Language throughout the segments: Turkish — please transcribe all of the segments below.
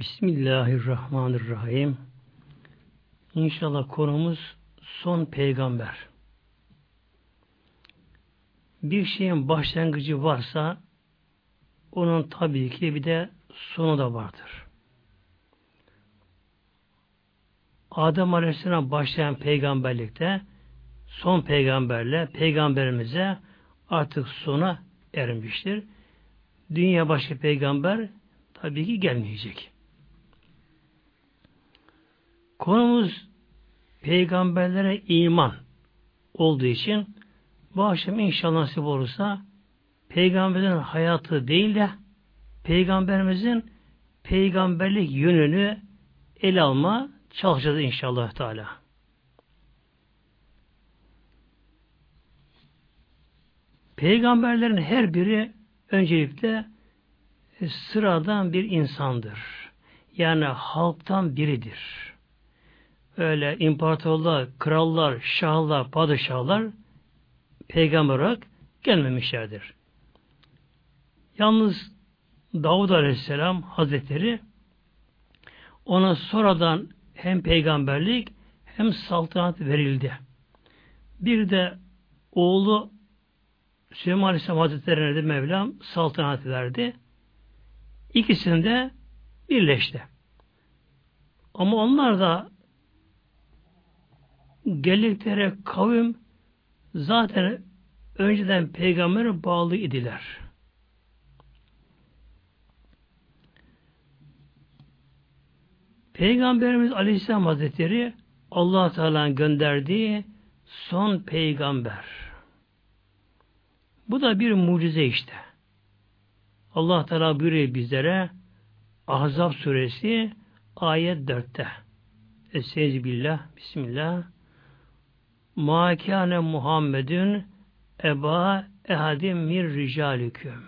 Bismillahirrahmanirrahim. İnşallah konumuz son peygamber. Bir şeyin başlangıcı varsa onun tabii ki bir de sonu da vardır. Adem Aleyhisselam başlayan peygamberlikte son peygamberle peygamberimize artık sona ermiştir. Dünya başka peygamber tabii ki gelmeyecek. Konumuz peygamberlere iman olduğu için bu akşam inşallah nasip olursa peygamberin hayatı değil de peygamberimizin peygamberlik yönünü ele alma çalışacağız inşallah Teala. Peygamberlerin her biri öncelikle sıradan bir insandır. Yani halktan biridir. Öyle imparatorlar, krallar, şahlar, padişahlar peygamber olarak gelmemişlerdir. Yalnız Davud Aleyhisselam Hazretleri ona sonradan hem peygamberlik hem saltanat verildi. Bir de oğlu Süleyman Aleyhisselam Hazretleri'ne de Mevlam saltanat verdi. İkisinde birleşti. Ama onlar da geldikleri kavim zaten önceden peygambere bağlı idiler. Peygamberimiz Aleyhisselam Hazretleri allah Teala'nın gönderdiği son peygamber. Bu da bir mucize işte. Allah Teala buyuruyor bizlere Ahzab suresi ayet 4'te. Estaizu billah, bismillah. Ma kâne Muhammedun eba ehadim mir ricaliküm.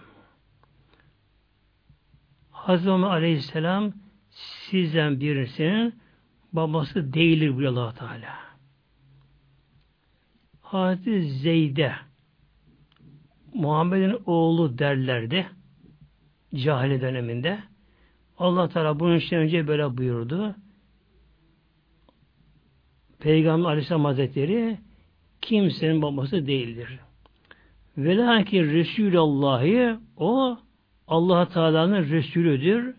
Hazreti Aleyhisselam sizden birisinin babası değildir buyuruyor allah Teala. Hazreti Zeyd'e Muhammed'in oğlu derlerdi cahili döneminde. Allah Teala bunun için önce böyle buyurdu. Peygamber Aleyhisselam Hazretleri kimsenin babası değildir. Velakin Resulullah'ı o Allah Teala'nın Resulüdür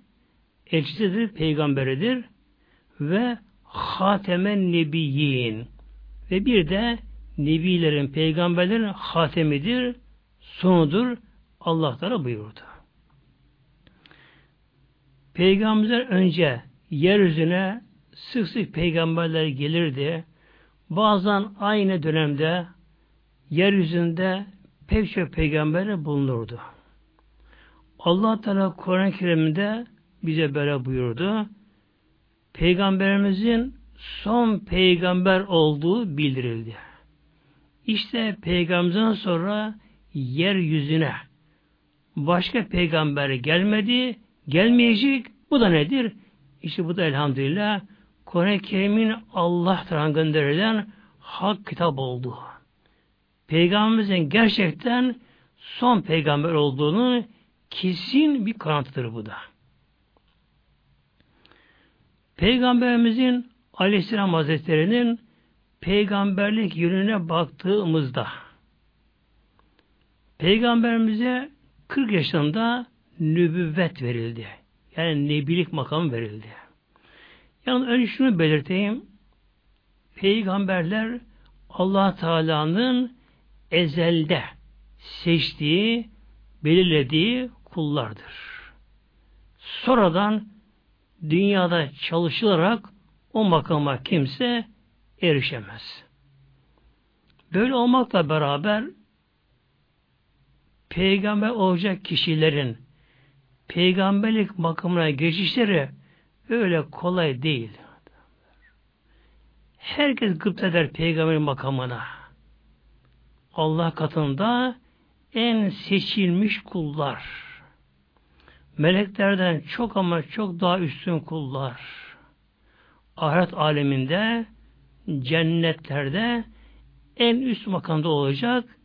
elçisidir, peygamberidir ve hatemen nebiyyin ve bir de nebilerin, peygamberlerin hatemidir, sonudur Allah Teala buyurdu. Peygamberler önce yeryüzüne sık sık peygamberler gelirdi. Bazen aynı dönemde yeryüzünde pek çok peygamberler bulunurdu. Allah Teala Kur'an-ı Kerim'de bize böyle buyurdu. Peygamberimizin son peygamber olduğu bildirildi. İşte peygamberden sonra yeryüzüne başka peygamber gelmedi, gelmeyecek. Bu da nedir? İşte bu da elhamdülillah Kur'an-ı Kerim'in Allah tarafından gönderilen hak kitap oldu. Peygamberimizin gerçekten son peygamber olduğunu kesin bir kanıtıdır bu da. Peygamberimizin Aleyhisselam Hazretleri'nin peygamberlik yönüne baktığımızda Peygamberimize 40 yaşında nübüvvet verildi. Yani nebilik makam verildi. Yani önce şunu belirteyim. Peygamberler Allah Teala'nın ezelde seçtiği, belirlediği kullardır. Sonradan dünyada çalışılarak o makama kimse erişemez. Böyle olmakla beraber peygamber olacak kişilerin peygamberlik makamına geçişleri öyle kolay değil. Herkes gıpta eder peygamber makamına. Allah katında en seçilmiş kullar meleklerden çok ama çok daha üstün kullar. Ahiret aleminde, cennetlerde en üst makamda olacak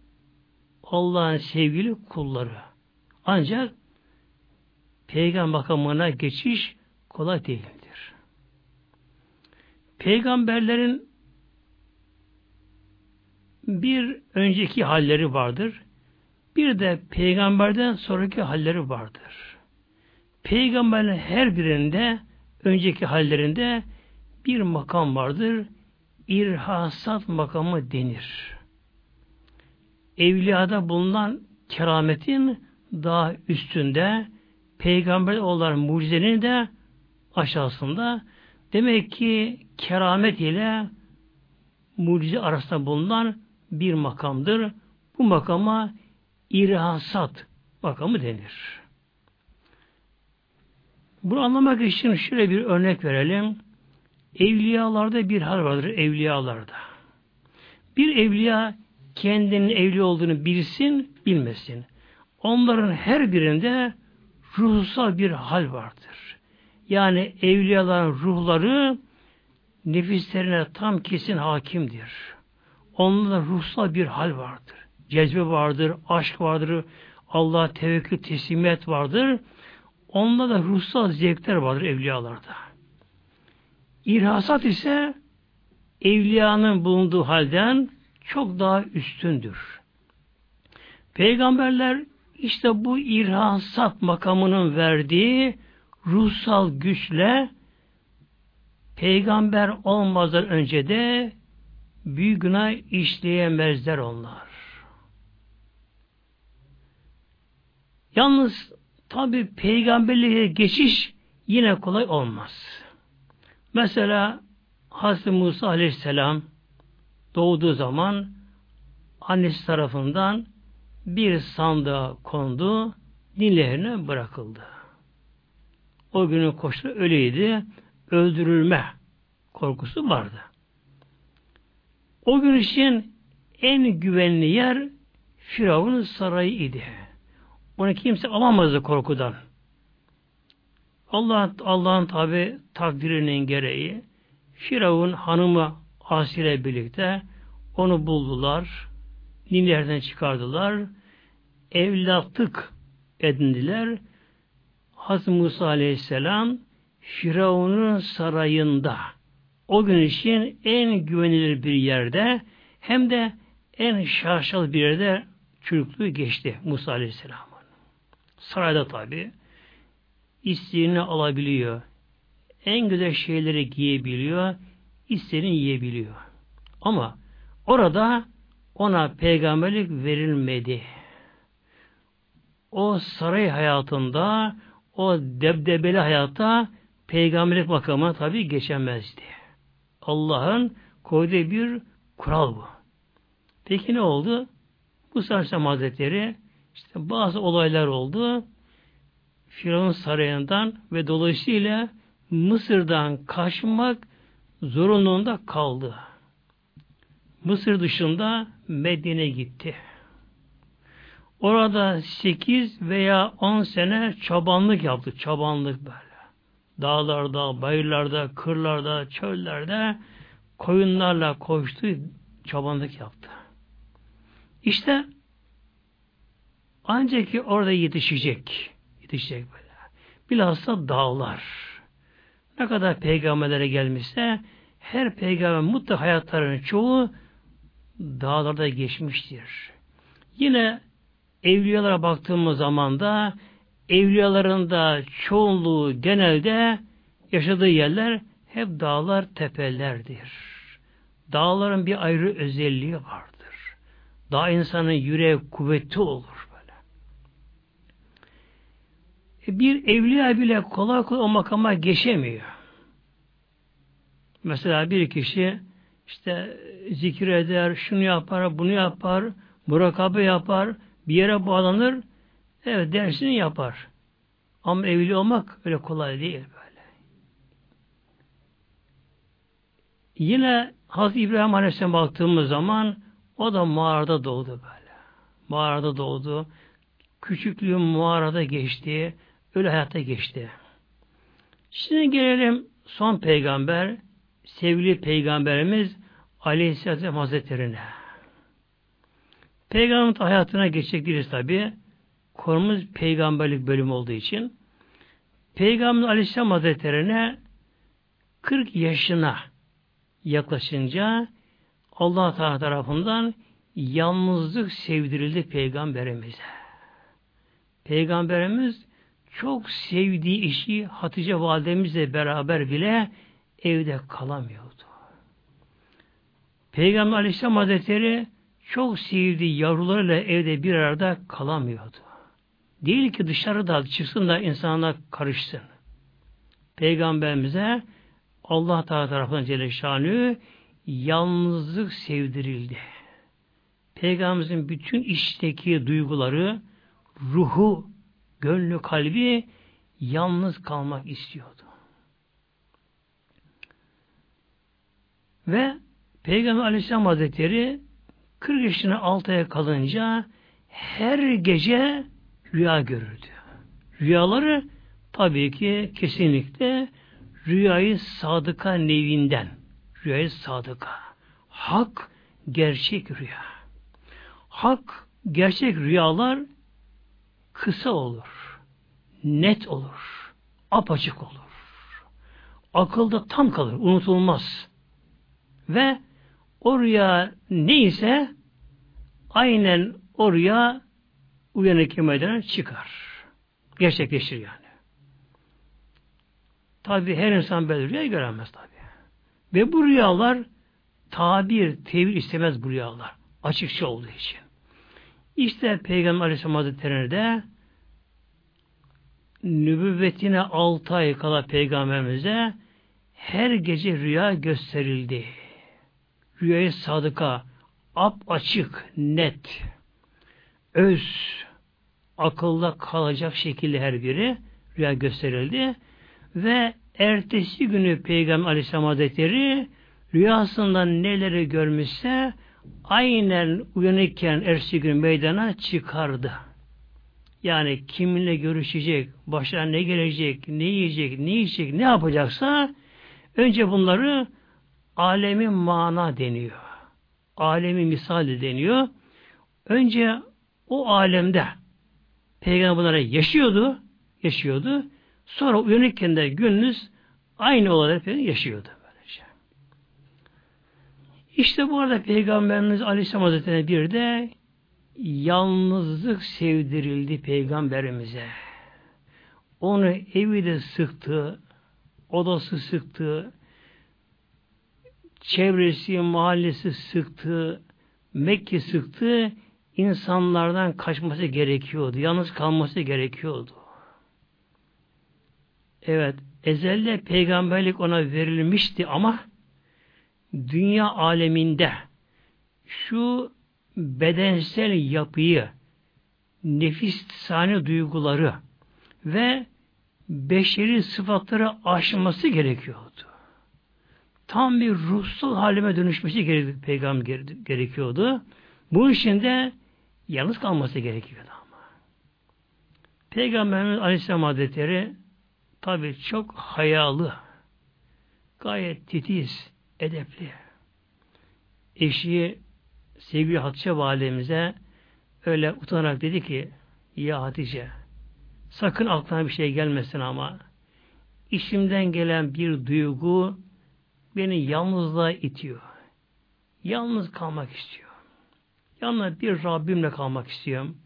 Allah'ın sevgili kulları. Ancak peygamber makamına geçiş kolay değildir. Peygamberlerin bir önceki halleri vardır. Bir de peygamberden sonraki halleri vardır. Peygamberlerin her birinde önceki hallerinde bir makam vardır. İrhasat makamı denir. Evliyada bulunan kerametin daha üstünde peygamber olan mucizenin de aşağısında demek ki keramet ile mucize arasında bulunan bir makamdır. Bu makama irhasat makamı denir. Bunu anlamak için şöyle bir örnek verelim. Evliyalarda bir hal vardır evliyalarda. Bir evliya kendinin evli olduğunu bilsin, bilmesin. Onların her birinde ruhsal bir hal vardır. Yani evliyaların ruhları nefislerine tam kesin hakimdir. Onlarda ruhsal bir hal vardır. Cezbe vardır, aşk vardır, Allah tevekkül, teslimiyet vardır. Onda da ruhsal zevkler vardır evliyalarda. İrhasat ise evliyanın bulunduğu halden çok daha üstündür. Peygamberler işte bu irhasat makamının verdiği ruhsal güçle peygamber olmazdan önce de büyük günah işleyemezler onlar. Yalnız tabi peygamberliğe geçiş yine kolay olmaz. Mesela Hazreti Musa aleyhisselam doğduğu zaman annesi tarafından bir sandığa kondu, dinlerine bırakıldı. O günün koşulu öyleydi, öldürülme korkusu vardı. O gün için en güvenli yer Firavun'un sarayı idi. Onu kimse alamazdı korkudan. Allah Allah'ın tabi takdirinin gereği Firavun hanımı Asile birlikte onu buldular. Nillerden çıkardılar. Evlatlık edindiler. Hazreti Musa Aleyhisselam Firavun'un sarayında o gün için en güvenilir bir yerde hem de en şaşalı bir yerde çocukluğu geçti Musa Aleyhisselam'ın. Sarayda tabi istediğini alabiliyor. En güzel şeyleri giyebiliyor. istediğini yiyebiliyor. Ama orada ona peygamberlik verilmedi. O saray hayatında, o debdebeli hayatta peygamberlik makamına tabi geçemezdi. Allah'ın koyduğu bir kural bu. Peki ne oldu? Bu Sarsam Hazretleri işte bazı olaylar oldu. Firavun sarayından ve dolayısıyla Mısır'dan kaçmak zorunluluğunda kaldı. Mısır dışında Medine gitti. Orada 8 veya 10 sene çobanlık yaptı. Çobanlık böyle. Dağlarda, bayırlarda, kırlarda, çöllerde koyunlarla koştu, çobanlık yaptı. İşte ancak ki orada yetişecek. Yetişecek böyle. Bilhassa dağlar. Ne kadar peygamberlere gelmişse her peygamber mutlaka hayatlarının çoğu dağlarda geçmiştir. Yine evliyalara baktığımız zaman da evliyaların da çoğunluğu genelde yaşadığı yerler hep dağlar, tepelerdir. Dağların bir ayrı özelliği vardır. Dağ insanın yüreği kuvvetli olur böyle. E bir evliya bile kolay kolay o makama geçemiyor. Mesela bir kişi işte zikir eder, şunu yapar, bunu yapar, murakabe yapar, bir yere bağlanır, evet dersini yapar. Ama evli olmak öyle kolay değil böyle. Yine Hazreti İbrahim Aleyhisselam baktığımız zaman o da mağarada doğdu böyle. Mağarada doğdu. Küçüklüğü mağarada geçti. Öyle hayatta geçti. Şimdi gelelim son peygamber sevgili peygamberimiz Aleyhisselatü Hazretleri'ne. Peygamberin hayatına geçecek değiliz tabi. Konumuz peygamberlik bölümü olduğu için. Peygamber Aleyhisselam Hazretleri'ne 40 yaşına yaklaşınca Allah Teala tarafından yalnızlık sevdirildi peygamberimize. Peygamberimiz çok sevdiği işi Hatice validemizle beraber bile evde kalamıyordu. Peygamber Aleyhisselam Hazretleri çok sevdiği yavrularıyla evde bir arada kalamıyordu. Değil ki dışarıda çıksın da insanlar karışsın. Peygamberimize Allah Teala tarafından Celle yalnızlık sevdirildi. Peygamberimizin bütün içteki duyguları, ruhu, gönlü, kalbi yalnız kalmak istiyordu. Ve Peygamber Aleyhisselam Hazretleri 40 yaşına altıya kalınca her gece rüya görürdü. Rüyaları tabii ki kesinlikle rüyayı sadıka nevinden. Rüyayı sadıka. Hak, gerçek rüya. Hak, gerçek rüyalar kısa olur. Net olur. Apaçık olur. Akılda tam kalır. Unutulmaz. Ve o rüya neyse aynen o rüya uyanık meydana çıkar. Gerçekleşir yani. Tabi her insan böyle rüya göremez tabi. Ve bu rüyalar tabir, tevil istemez bu rüyalar. Açıkça olduğu için. İşte Peygamber Aleyhisselam Hazretleri'ne de nübüvvetine altı ay kala Peygamberimize her gece rüya gösterildi. Rüyayı sadıka, ap açık, net, öz, akılda kalacak şekilde her biri rüya gösterildi. Ve ertesi günü Peygamber Aleyhisselam Hazretleri rüyasından neleri görmüşse aynen uyanıkken ertesi gün meydana çıkardı. Yani kiminle görüşecek, başına ne gelecek, ne yiyecek, ne yiyecek, ne yapacaksa önce bunları alemi mana deniyor. Alemi misal deniyor. Önce o alemde Peygamber bunlara yaşıyordu, yaşıyordu. Sonra uyanıkken de gününüz aynı olarak yaşıyordu. Böylece. İşte bu arada Peygamberimiz Aleyhisselam Hazretleri'ne bir de yalnızlık sevdirildi Peygamberimize. Onu evi de sıktı, odası sıktı, çevresi, mahallesi sıktı, Mekke sıktı, insanlardan kaçması gerekiyordu. Yalnız kalması gerekiyordu. Evet, ezelde peygamberlik ona verilmişti ama dünya aleminde şu bedensel yapıyı, nefis sani duyguları ve beşeri sıfatları aşması gerekiyordu. Tam bir ruhsal halime dönüşmesi gerekiyordu. Bu için de yalnız kalması gerekiyordu ama. Peygamberimiz Aleyhisselam Hazretleri tabi çok hayalı, gayet titiz, edepli. Eşi sevgili Hatice validemize öyle utanarak dedi ki ya Hatice sakın aklına bir şey gelmesin ama işimden gelen bir duygu beni yalnızlığa itiyor. Yalnız kalmak istiyor. Yalnız bir Rabbimle kalmak istiyorum.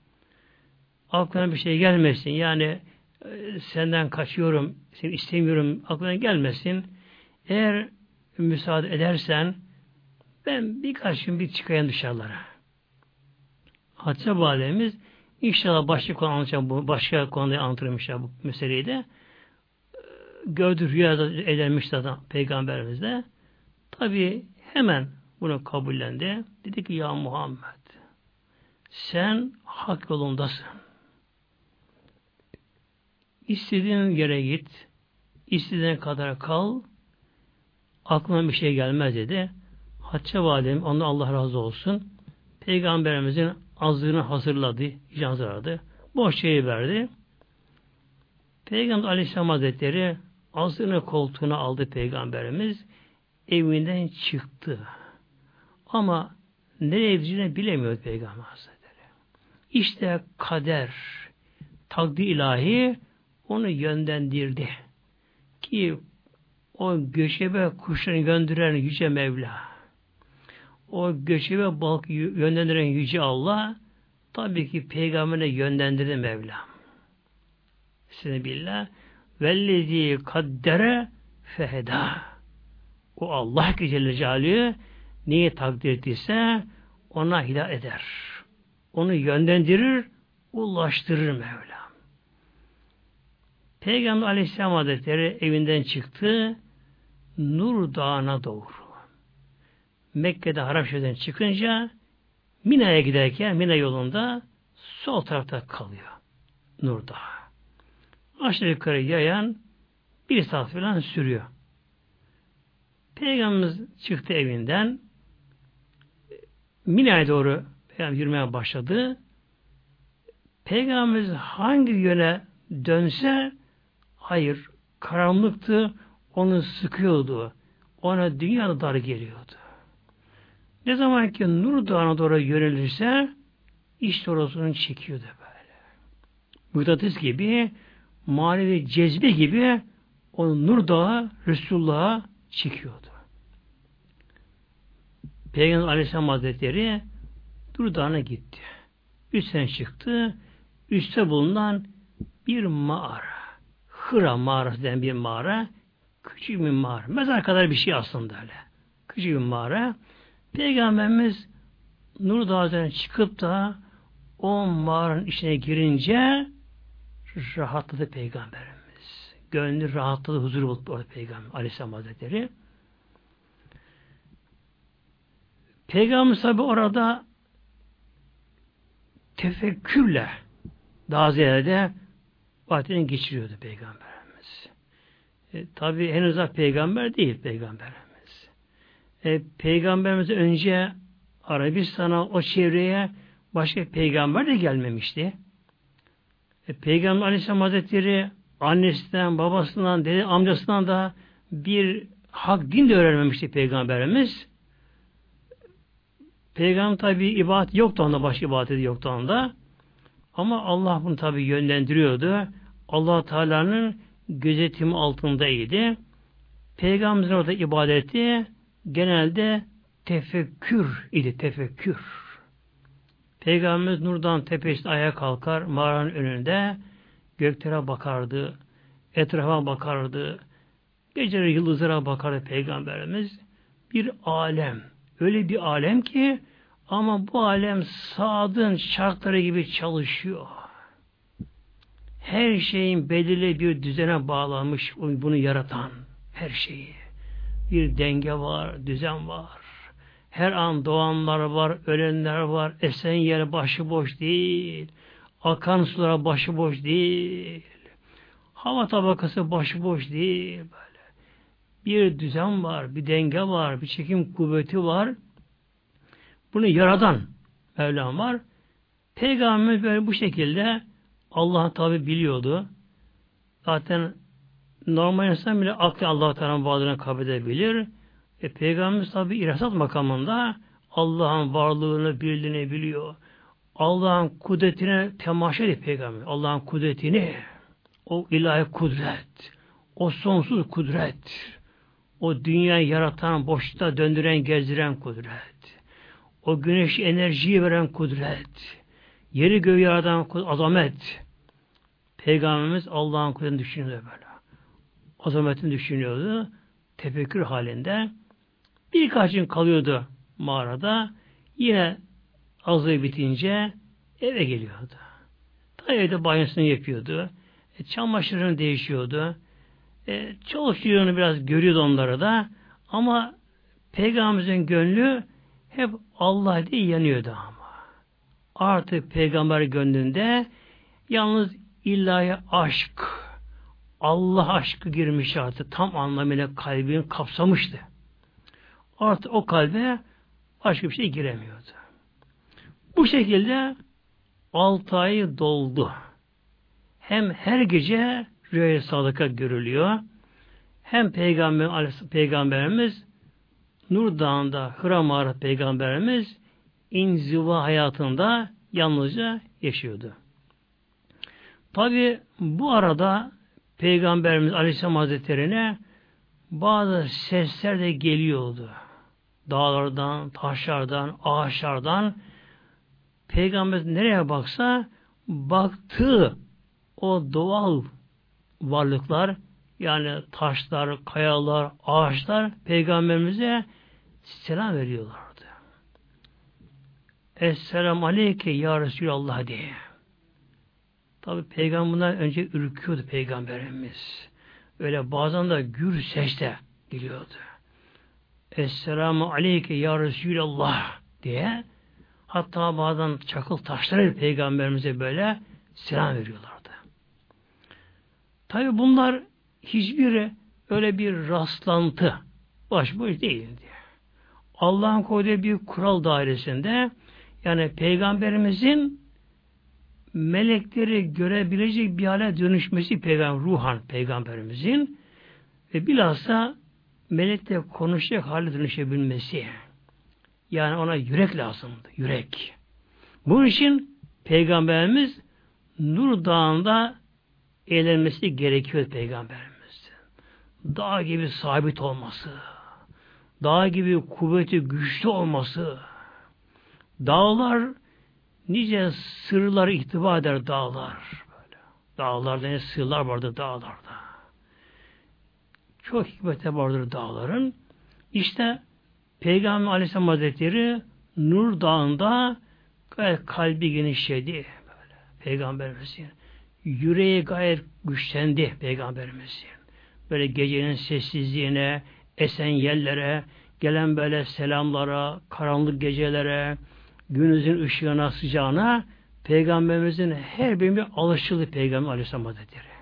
Aklına bir şey gelmesin. Yani e, senden kaçıyorum, seni istemiyorum, aklına gelmesin. Eğer müsaade edersen ben birkaç gün bir çıkayım dışarılara. Hatice Validemiz inşallah başka konu anlatacağım başka konuda anlatırım inşallah bu meseleyi de. Gördü rüyada edermiş zaten peygamberimiz de. Tabi hemen bunu kabullendi. Dedi ki ya Muhammed sen hak yolundasın. İstediğin yere git, istediğin kadar kal, aklına bir şey gelmez dedi. Hatice Validem, ondan Allah razı olsun. Peygamberimizin azlığını hazırladı, hazırladı. Boş şeyi verdi. Peygamber Aleyhisselam Hazretleri azlığını koltuğuna aldı Peygamberimiz. Evinden çıktı. Ama nereye gideceğini bilemiyor Peygamber Hazretleri. İşte kader, takdir ilahi onu yönlendirdi. Ki o göçebe kuşlarını gönderen Yüce Mevla, o göçebe balık yönlendiren Yüce Allah, tabii ki peygamberine yönlendirdi Mevla. Sine billah. Vellezi kaddere feheda. O Allah ki Celle Celaluhu neyi takdir ettiyse ona hidayet eder. Onu yönlendirir, ulaştırır Mevla. Peygamber Aleyhisselam Hazretleri evinden çıktı, Nur Dağı'na doğru. Mekke'de Harapşehir'den çıkınca Mina'ya giderken Mina yolunda sol tarafta kalıyor. Nur Dağı. Aşağı yukarı yayan bir saat falan sürüyor. Peygamberimiz çıktı evinden Mina'ya doğru yürümeye başladı. Peygamberimiz hangi yöne dönse hayır karanlıktı onu sıkıyordu. Ona dünyada dar geliyordu. Ne zaman ki Nur Dağı'na doğru yönelirse işte orasını çekiyordu böyle. Mıknatıs gibi manevi cezbe gibi o Nur Dağı Resulullah'a çekiyordu. Peygamber Aleyhisselam Hazretleri Nur Dağı'na gitti. Üstten çıktı. Üste bulunan bir mağara. Hıra mağarası denen bir mağara. Küçük bir mağara. Mezar kadar bir şey aslında öyle. Küçük bir mağara. Peygamberimiz Nur Dağı'dan çıkıp da o mağaranın içine girince rahatladı Peygamberimiz. Gönlü rahatladı, huzur buldu orada Peygamber Aleyhisselam Hazretleri. Peygamber tabi orada tefekkürle daha ziyade vaktini geçiriyordu Peygamberimiz. E, tabi henüz daha peygamber değil Peygamberimiz. E, Peygamberimiz önce Arabistan'a o çevreye başka peygamber de gelmemişti. E, Peygamber Aleyhisselam Hazretleri annesinden, babasından, dede, amcasından da bir hak din de öğrenmemişti Peygamberimiz. Peygamber tabi ibadet yoktu onda, başka ibadeti yoktu onda. Ama Allah bunu tabi yönlendiriyordu. allah Teala'nın gözetimi altındaydı. Peygamberin orada ibadeti genelde tefekkür idi, tefekkür. Peygamberimiz Nurdan tepesinde ayağa kalkar, mağaranın önünde göklere bakardı, etrafa bakardı, geceleri yıldızlara bakardı Peygamberimiz. Bir alem, öyle bir alem ki ama bu alem saadın şartları gibi çalışıyor. Her şeyin belirli bir düzene bağlanmış bunu yaratan her şeyi. Bir denge var, düzen var. Her an doğanlar var, ölenler var. Esen yer başıboş değil. Akan sulara başıboş değil. Hava tabakası başıboş değil. Böyle. Bir düzen var, bir denge var, bir çekim kuvveti var. Bunu yaradan Mevlam var. Peygamberimiz böyle bu şekilde Allah tabi biliyordu. Zaten normal insan bile aklı Allah Teala'nın varlığını kabul edebilir. E, Peygamberimiz tabi irasat makamında Allah'ın varlığını, birliğini biliyor. Allah'ın kudretine temaşa ediyor Peygamber. Allah'ın kudretini, o ilahi kudret, o sonsuz kudret, o dünyayı yaratan, boşta döndüren, gezdiren kudret, o güneş enerjiyi veren kudret, yeri göğü yaratan azamet, Peygamberimiz Allah'ın kudretini düşünüyordu böyle. Azametini düşünüyordu. Tefekkür halinde. Birkaç gün kalıyordu mağarada. Yine azı bitince eve geliyordu. Tabi evde banyosunu yapıyordu. E, çamaşırını değişiyordu. E, çalışıyorunu biraz görüyordu onları da. Ama Peygamberimizin gönlü hep Allah diye yanıyordu ama. Artık peygamber gönlünde yalnız ilahi aşk, Allah aşkı girmiş artık tam anlamıyla kalbini kapsamıştı. Artık o kalbe başka bir şey giremiyordu. Bu şekilde altı ay doldu. Hem her gece rüya sadıka görülüyor. Hem Peygamber, Peygamberimiz Nur Dağı'nda Hıra Mağara Peygamberimiz inziva hayatında yalnızca yaşıyordu. Tabi bu arada Peygamberimiz Aleyhisselam Hazretleri'ne bazı sesler de geliyordu. Dağlardan, taşlardan, ağaçlardan Peygamber nereye baksa baktığı o doğal varlıklar yani taşlar, kayalar, ağaçlar peygamberimize selam veriyorlardı. Esselamu aleyke ya Resulallah diye. Tabi peygamberden önce ürküyordu peygamberimiz. Öyle bazen de gür sesle geliyordu. Esselamu aleyke ya Resulallah diye hatta bazen çakıl taşları peygamberimize böyle selam veriyorlardı. Tabi bunlar hiçbiri öyle bir rastlantı başboş değildi. Allah'ın koyduğu bir kural dairesinde yani peygamberimizin melekleri görebilecek bir hale dönüşmesi peygamber ruhan peygamberimizin ve bilhassa melekle konuşacak hale dönüşebilmesi. Yani ona yürek lazımdı. Yürek. Bunun için peygamberimiz Nur Dağı'nda eğlenmesi gerekiyor peygamberimiz. Dağ gibi sabit olması, dağ gibi kuvveti güçlü olması, dağlar nice sırlar ihtiva eder dağlar. Böyle. Dağlarda ne sırlar vardır dağlarda. Çok hikmete vardır dağların. İşte Peygamber Aleyhisselam Hazretleri Nur Dağı'nda kalbi genişledi. Böyle. Peygamberimizin. Yüreği gayet güçlendi Peygamberimizin. Böyle gecenin sessizliğine, esen yerlere, gelen böyle selamlara, karanlık gecelere, günümüzün ışığına, sıcağına Peygamberimizin her birine alışıldı Peygamber Aleyhisselam Hazretleri.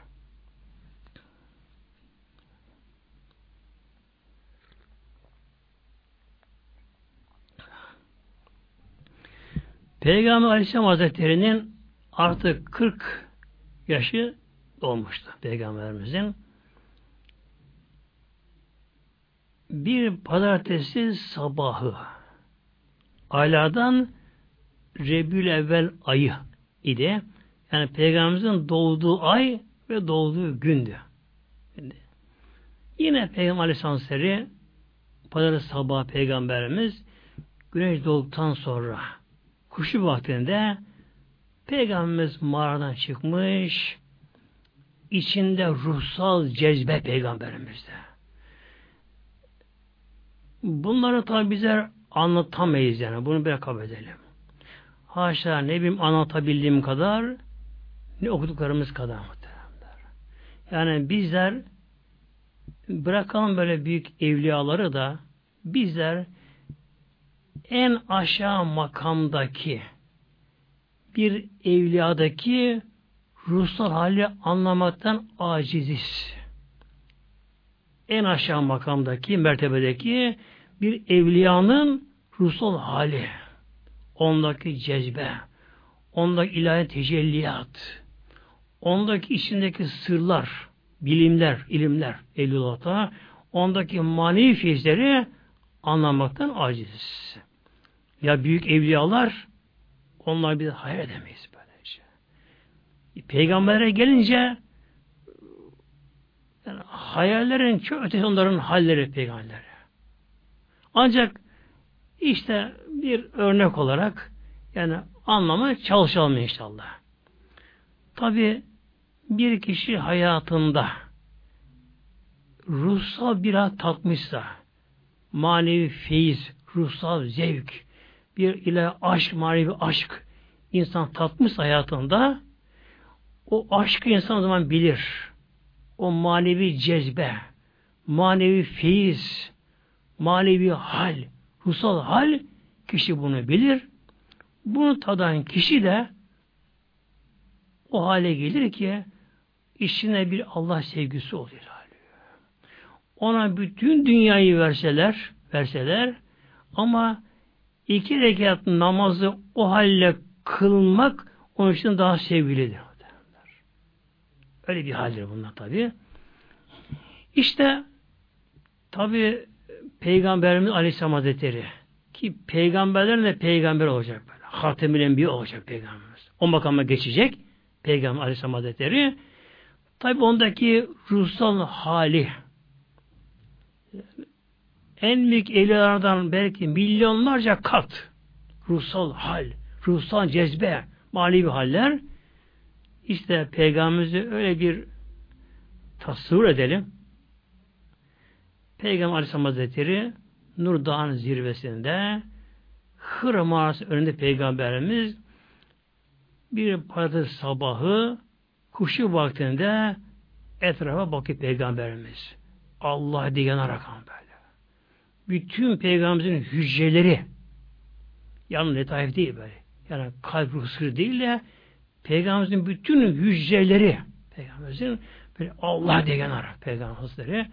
Peygamber Aleyhisselam Hazretleri'nin artık 40 yaşı dolmuştu Peygamberimizin. Bir pazartesi sabahı aylardan Rebül evvel ayı idi. Yani Peygamberimizin doğduğu ay ve doğduğu gündü. Yine Peygamber Aleyhisselam pazarı sabah Peygamberimiz güneş doğduktan sonra kuşu vaktinde Peygamberimiz mağaradan çıkmış içinde ruhsal cezbe Peygamberimizde. Bunları tabi bizler anlatamayız yani. Bunu bir kabul edelim. Haşa ne bileyim anlatabildiğim kadar ne okuduklarımız kadar muhteremler. Yani bizler bırakalım böyle büyük evliyaları da bizler en aşağı makamdaki bir evliyadaki ruhsal hali anlamaktan aciziz. En aşağı makamdaki, mertebedeki bir evliyanın ruhsal hali, ondaki cezbe, ondaki ilahi tecelliyat, ondaki içindeki sırlar, bilimler, ilimler, Evliyata, ondaki manevi feyizleri anlamaktan aciziz. Ya büyük evliyalar onlar bir hayal edemeyiz böyle şey. Peygamber'e gelince yani hayallerin çok ötesi onların halleri peygamberlere. Ancak işte bir örnek olarak yani anlamaya çalışalım inşallah. Tabi bir kişi hayatında ruhsal bir tatmışsa manevi feyiz, ruhsal zevk, bir ile aşk, manevi aşk insan tatmış hayatında o aşkı insan o zaman bilir. O manevi cezbe, manevi feyiz, manevi hal, ruhsal hal kişi bunu bilir. Bunu tadan kişi de o hale gelir ki içine bir Allah sevgisi oluyor. Ona bütün dünyayı verseler, verseler ama iki rekat namazı o halle kılmak onun için daha sevgilidir. Öyle bir haldir bunlar tabi. İşte tabi Peygamberimiz Aleyhisselam Hazretleri ki peygamberlerin de peygamber olacak böyle. Hatemül Enbiya olacak peygamberimiz. O makama geçecek Peygamber Aleyhisselam Hazretleri Tabi ondaki ruhsal hali en büyük evlilerden belki milyonlarca kat ruhsal hal, ruhsal cezbe, manevi haller işte Peygamberimizi öyle bir tasvir edelim. Peygamber Aleyhisselam Hazretleri Nur Dağı'nın zirvesinde Hıra mağarası önünde Peygamberimiz bir pazartesi sabahı kuşu vaktinde etrafa bakıyor Peygamberimiz. Allah diye yanarak böyle. Bütün Peygamberimizin hücreleri yani letaif değil böyle. Yani kalp ruhsuru değil de Peygamberimizin bütün hücreleri Peygamberimizin böyle Allah diye yanarak Peygamber Hazretleri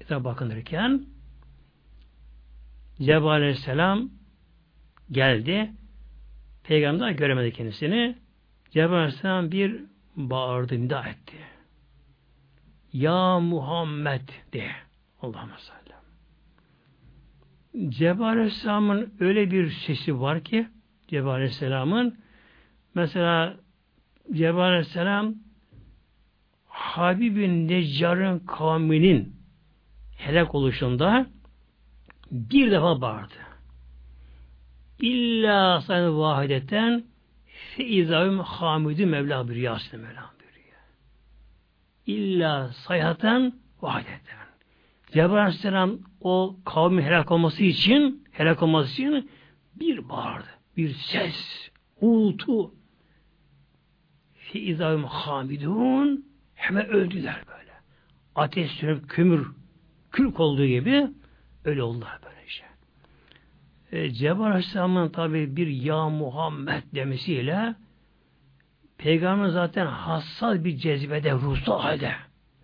etrafa bakınırken Cebrail Aleyhisselam geldi. Peygamber göremedi kendisini. Cebrail Aleyhisselam bir bağırdı, nida etti. Ya Muhammed de. Allah'ım sallam. Cebrail Aleyhisselam'ın öyle bir sesi var ki Cebrail Aleyhisselam'ın mesela Cebrail Aleyhisselam Habibin Neccar'ın kavminin helak oluşunda bir defa bağırdı. İlla sayın vahideten fe izavim hamidü mevla bir yasin mevla buyuruyor. İlla sayhaten vahideten. Cebrail Aleyhisselam o kavmin helak olması için helak olması için bir bağırdı. Bir ses, uğultu. Fi izavim hamidun hemen öldüler böyle. Ateş sönüp kömür kürk olduğu gibi öyle oldular böyle işte. E, Cebrail Aleyhisselam'ın tabi bir ya Muhammed demesiyle Peygamber zaten hassas bir cezbede, ruhsal halde.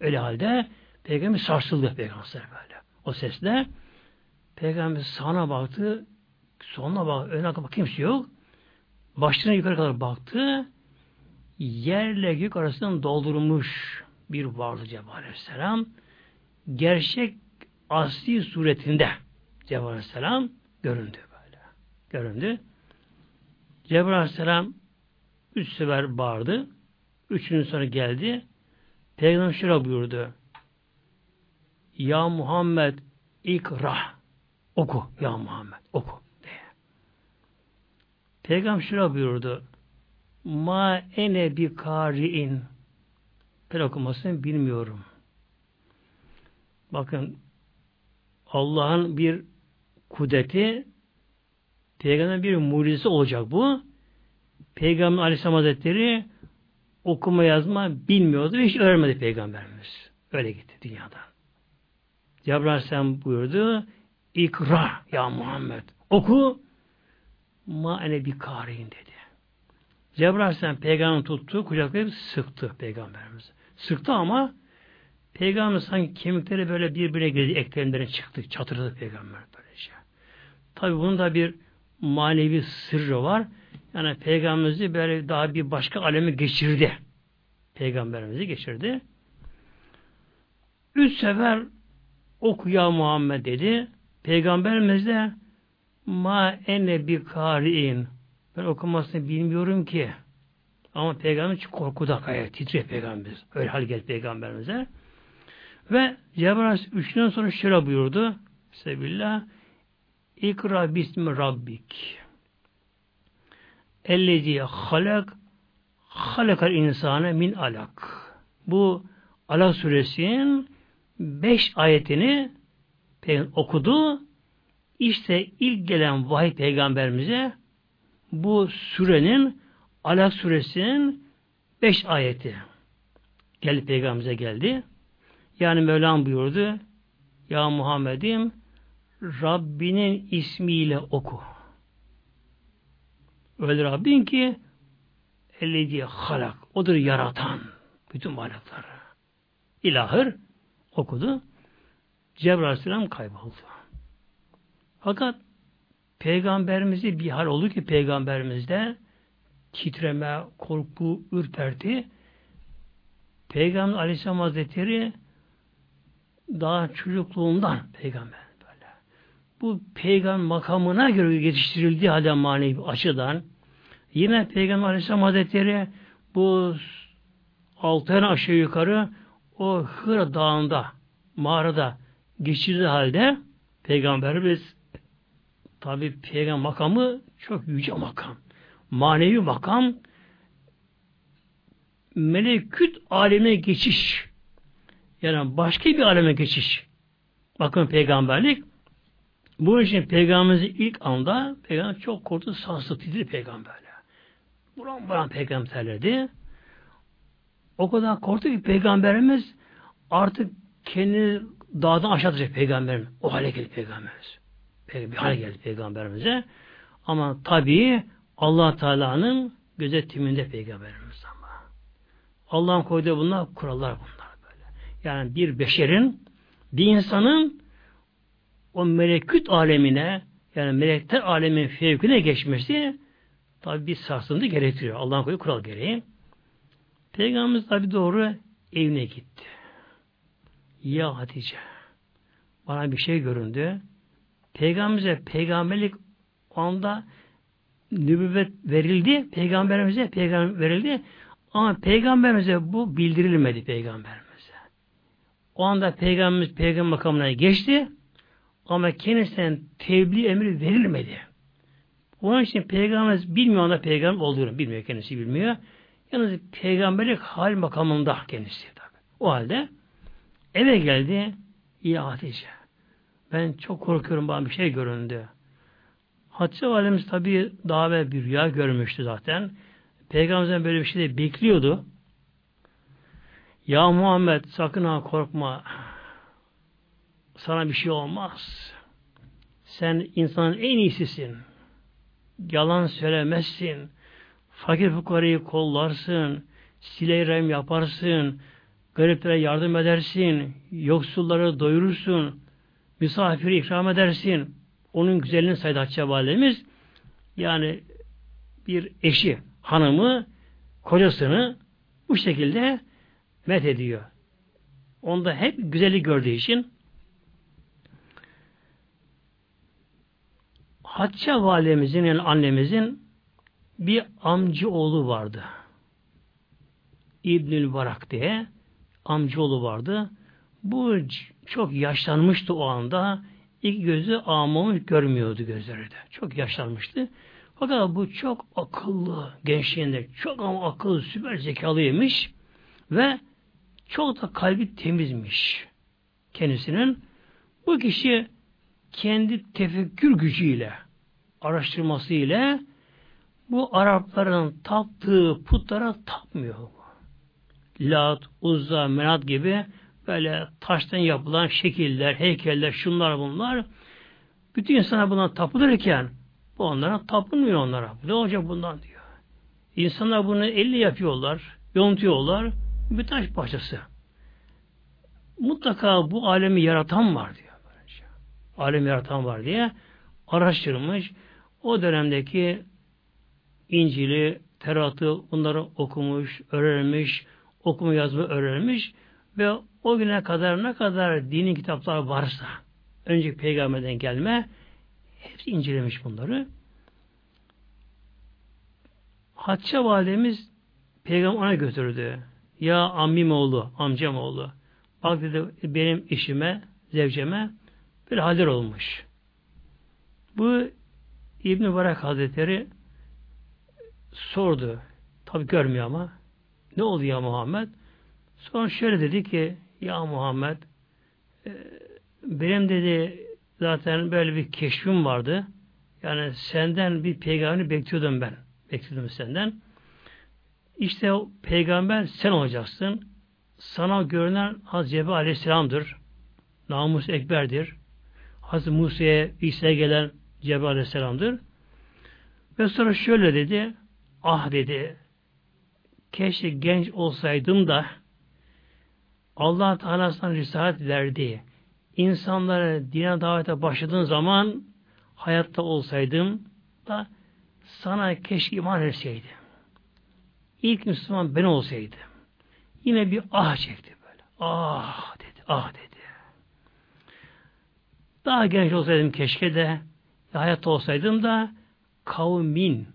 Öyle halde Peygamber sarsıldı Peygamber böyle. O sesle Peygamber sağına baktı, sonuna bak, önüne bak kimse yok. Başına yukarı kadar baktı. Yerle gök arasından doldurmuş bir vardı Cebrail Aleyhisselam. Gerçek asli suretinde Cebrail Aleyhisselam göründü böyle. Göründü. Cebrail Aleyhisselam üç sefer bağırdı. Üçüncü sonra geldi. Peygamber şöyle buyurdu. Ya Muhammed ikra. Oku ya Muhammed. Oku. diye. Peygamber şöyle buyurdu. Ma ene bi kari'in. Ben okumasını bilmiyorum. Bakın Allah'ın bir kudreti Peygamber bir mucizesi olacak bu. Peygamber Aleyhisselam Hazretleri okuma yazma bilmiyordu ve hiç öğrenmedi Peygamberimiz. Öyle gitti dünyadan. Cebrail Aleyhisselam buyurdu İkra ya Muhammed. Oku ma ene bir karin dedi. Cebrail Aleyhisselam peygamber tuttu, kucaklayıp sıktı peygamberimiz. Sıktı ama peygamber sanki kemikleri böyle birbirine girdi, eklerinden çıktı, çatırdı peygamber böylece. Tabi bunun da bir manevi sırrı var. Yani peygamberimizi böyle daha bir başka aleme geçirdi. Peygamberimizi geçirdi. Üç sefer oku ya Muhammed dedi. Peygamberimiz de ma ene bi kari'in ben okumasını bilmiyorum ki. Ama peygamber çok korkuda kaya titriyor peygamberimiz. Öyle hal gel peygamberimize. Ve Cebrail üçünden sonra şöyle buyurdu. Sebillah İkra bismi rabbik. Ellezi halak halakal insane min alak. Bu Alak suresinin beş ayetini okudu. İşte ilk gelen vahiy peygamberimize bu surenin Alak suresinin beş ayeti geldi peygamberimize geldi. Yani Mevlam buyurdu Ya Muhammed'im Rabbinin ismiyle oku. Öyle Rabbin ki Ellezi halak. Odur yaratan. Bütün varlıkları. İlahır okudu. Cebrail Aleyhisselam kayboldu. Fakat Peygamberimizi bir hal oldu ki peygamberimizde titreme, korku, ürperti Peygamber Aleyhisselam Hazretleri daha çocukluğundan peygamber. Bu peygamber makamına göre yetiştirildiği halde manevi açıdan yine Peygamber Aleyhisselam Hazretleri bu altı aşağı yukarı o Hıra Dağı'nda mağarada geçirdiği halde Peygamberimiz tabi peygamber makamı çok yüce makam. Manevi makam meleküt aleme geçiş. Yani başka bir aleme geçiş. Bakın peygamberlik. Bu için peygamberimiz ilk anda peygamber çok korktu, sarsıntı titredi peygamberle. Buran buran peygamberlerdi. O kadar korktu ki peygamberimiz artık kendi dağdan aşağı atacak peygamberin. O hale geldi peygamberimiz. Bir hale geldi peygamberimize. Ama tabii allah Teala'nın gözetiminde peygamberimiz ama. Allah'ın koyduğu bunlar kurallar bunlar böyle. Yani bir beşerin, bir insanın o meleküt alemine yani melekler alemin fevkine geçmesi tabi bir sarsıntı gerektiriyor. Allah'ın koyduğu kural gereği. Peygamberimiz tabi doğru evine gitti. Ya Hatice bana bir şey göründü. Peygamberimize peygamberlik o anda nübüvvet verildi. Peygamberimize peygamber verildi. Ama peygamberimize bu bildirilmedi peygamberimize. O anda peygamberimiz peygamber makamına geçti. Ama kendisine tebliğ emri verilmedi. Onun için peygamberimiz bilmiyor anda peygamber olduğunu bilmiyor kendisi bilmiyor. Yalnız peygamberlik hal makamında kendisi tabi. O halde eve geldi. Ya Hatice ben çok korkuyorum bana bir şey göründü. Hatice validemiz tabi daha ve bir rüya görmüştü zaten. Peygamberimizden böyle bir şey de bekliyordu. Ya Muhammed sakın ha korkma. Sana bir şey olmaz. Sen insanın en iyisisin. Yalan söylemezsin. Fakir fukarayı kollarsın. Sileyrem yaparsın. Gariplere yardım edersin. Yoksulları doyurursun. Misafiri ikram edersin. Onun güzelliğini saydı Hatice. Yani bir eşi, hanımı, kocasını bu şekilde met ediyor. Onda hep güzellik gördüğü için Hatice validemizin yani annemizin bir amca oğlu vardı. İbnül Barak diye amca oğlu vardı. Bu çok yaşlanmıştı o anda. İlk gözü ağmamış görmüyordu gözleri de. Çok yaşlanmıştı. Fakat bu çok akıllı gençliğinde. Çok ama akıllı, süper zekalıymış. Ve çok da kalbi temizmiş kendisinin. Bu kişi kendi tefekkür gücüyle, araştırması ile bu Arapların taptığı putlara tapmıyor. Lat, Uzza, Menat gibi böyle taştan yapılan şekiller, heykeller, şunlar bunlar bütün insana buna tapılırken bu onlara tapılmıyor onlara. Ne olacak bundan diyor. İnsanlar bunu elle yapıyorlar, yontuyorlar. Bir taş parçası. Mutlaka bu alemi yaratan var diyor. Alemi yaratan var diye araştırmış. O dönemdeki İncil'i, Terat'ı bunları okumuş, öğrenmiş, okuma yazma öğrenmiş ve o güne kadar ne kadar dini kitaplar varsa önceki peygamberden gelme hepsi incelemiş bunları. Hatice validemiz peygamber ona götürdü. Ya ammim oğlu, amcam oğlu. Bak dedi benim işime, zevceme bir haller olmuş. Bu İbn-i Barak Hazretleri sordu. Tabi görmüyor ama. Ne oldu ya Muhammed? Sonra şöyle dedi ki ya Muhammed e, benim dedi zaten böyle bir keşfim vardı. Yani senden bir peygamberi bekliyordum ben. Bekliyordum senden. İşte o peygamber sen olacaksın. Sana görünen Hazreti Cebrail Aleyhisselam'dır. Namus Ekber'dir. Hazreti Musa'ya, İsa'ya gelen Cebrail Aleyhisselam'dır. Ve sonra şöyle dedi. Ah dedi. Keşke genç olsaydım da Allah Teala'sından risalet verdi. İnsanlara dine davete başladığın zaman hayatta olsaydım da sana keşke iman etseydim. İlk Müslüman ben olsaydım. Yine bir ah çekti böyle. Ah dedi, ah dedi. Daha genç olsaydım keşke de hayatta olsaydım da kavmin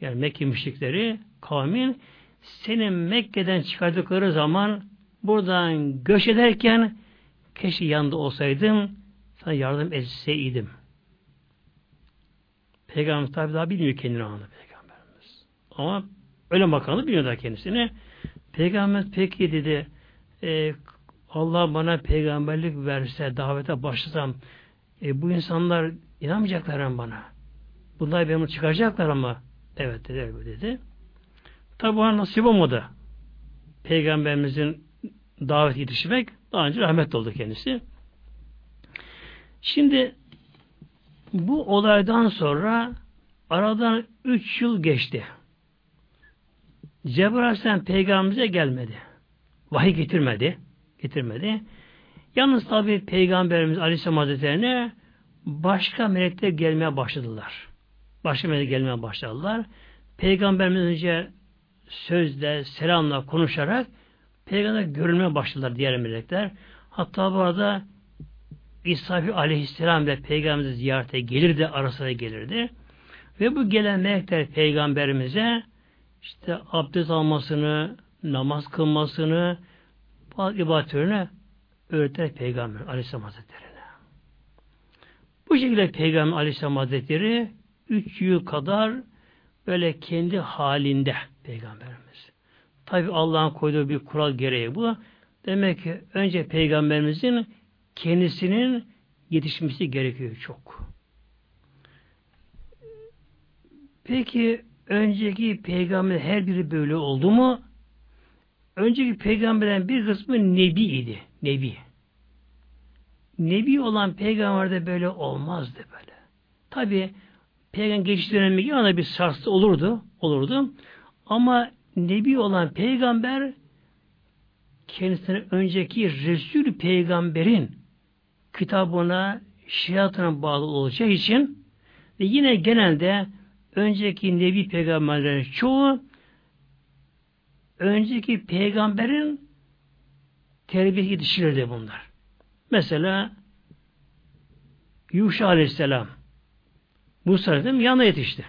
yani Mekke müşrikleri kavmin senin Mekke'den çıkardıkları zaman buradan göç ederken keşke yanında olsaydım sana yardım etseydim. Peygamber tabi daha bilmiyor kendini anı Peygamberimiz. Ama öyle makamı biliyor da kendisini. Peygamber peki dedi e, Allah bana peygamberlik verse, davete başlasam e, bu insanlar inanmayacaklar mı bana. Bunlar beni çıkaracaklar ama evet dedi, dedi. Tabi bana nasip olmadı. Peygamberimizin davet yetişmek daha önce rahmet oldu kendisi. Şimdi bu olaydan sonra aradan üç yıl geçti. Cebrail Aleyhisselam peygamberimize gelmedi. Vahiy getirmedi. Getirmedi. Yalnız tabi Peygamberimiz Aleyhisselam Hazretleri'ne başka melekler gelmeye başladılar. Başka melekler gelmeye başladılar. Peygamberimiz önce sözle, selamla konuşarak Peygamber görülmeye başladılar diğer melekler. Hatta bu arada İsrafi aleyhisselam ile peygamberimizi ziyarete gelirdi, arasına gelirdi. Ve bu gelen melekler peygamberimize işte abdest almasını, namaz kılmasını, ibadetlerini öğretir peygamber aleyhisselam hazretlerine. Bu şekilde peygamber aleyhisselam hazretleri üç yıl kadar böyle kendi halinde peygamberimiz. Tabi Allah'ın koyduğu bir kural gereği bu. Demek ki önce peygamberimizin kendisinin yetişmesi gerekiyor çok. Peki önceki peygamber her biri böyle oldu mu? Önceki peygamberlerin bir kısmı nebi idi. Nebi. Nebi olan peygamberde böyle olmazdı böyle. Tabi peygamber geçiş dönemi ona bir sarsı olurdu. Olurdu. Ama nebi olan peygamber kendisine önceki Resul peygamberin kitabına, şiatına bağlı olacağı için ve yine genelde önceki nebi peygamberlerin çoğu önceki peygamberin terbiyesi yetiştirildi bunlar. Mesela Yuşa Aleyhisselam Musa Aleyhisselam yanına yetişti.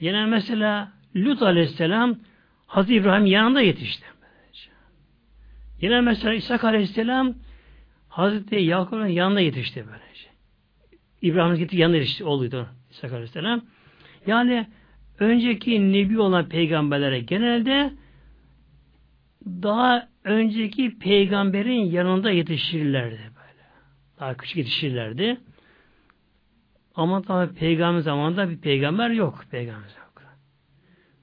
Yine mesela Lut Aleyhisselam Hazreti İbrahim yanında yetişti. Yine mesela İsa Aleyhisselam Hazreti Yakup'un yanına yetişti böylece. İbrahim'in gitti yanına yetişti oğluydu İsa Aleyhisselam. Yani önceki nebi olan peygamberlere genelde daha önceki peygamberin yanında yetişirlerdi böyle. Daha küçük yetişirlerdi. Ama tabi peygamber zamanında bir peygamber yok. Peygamber yok.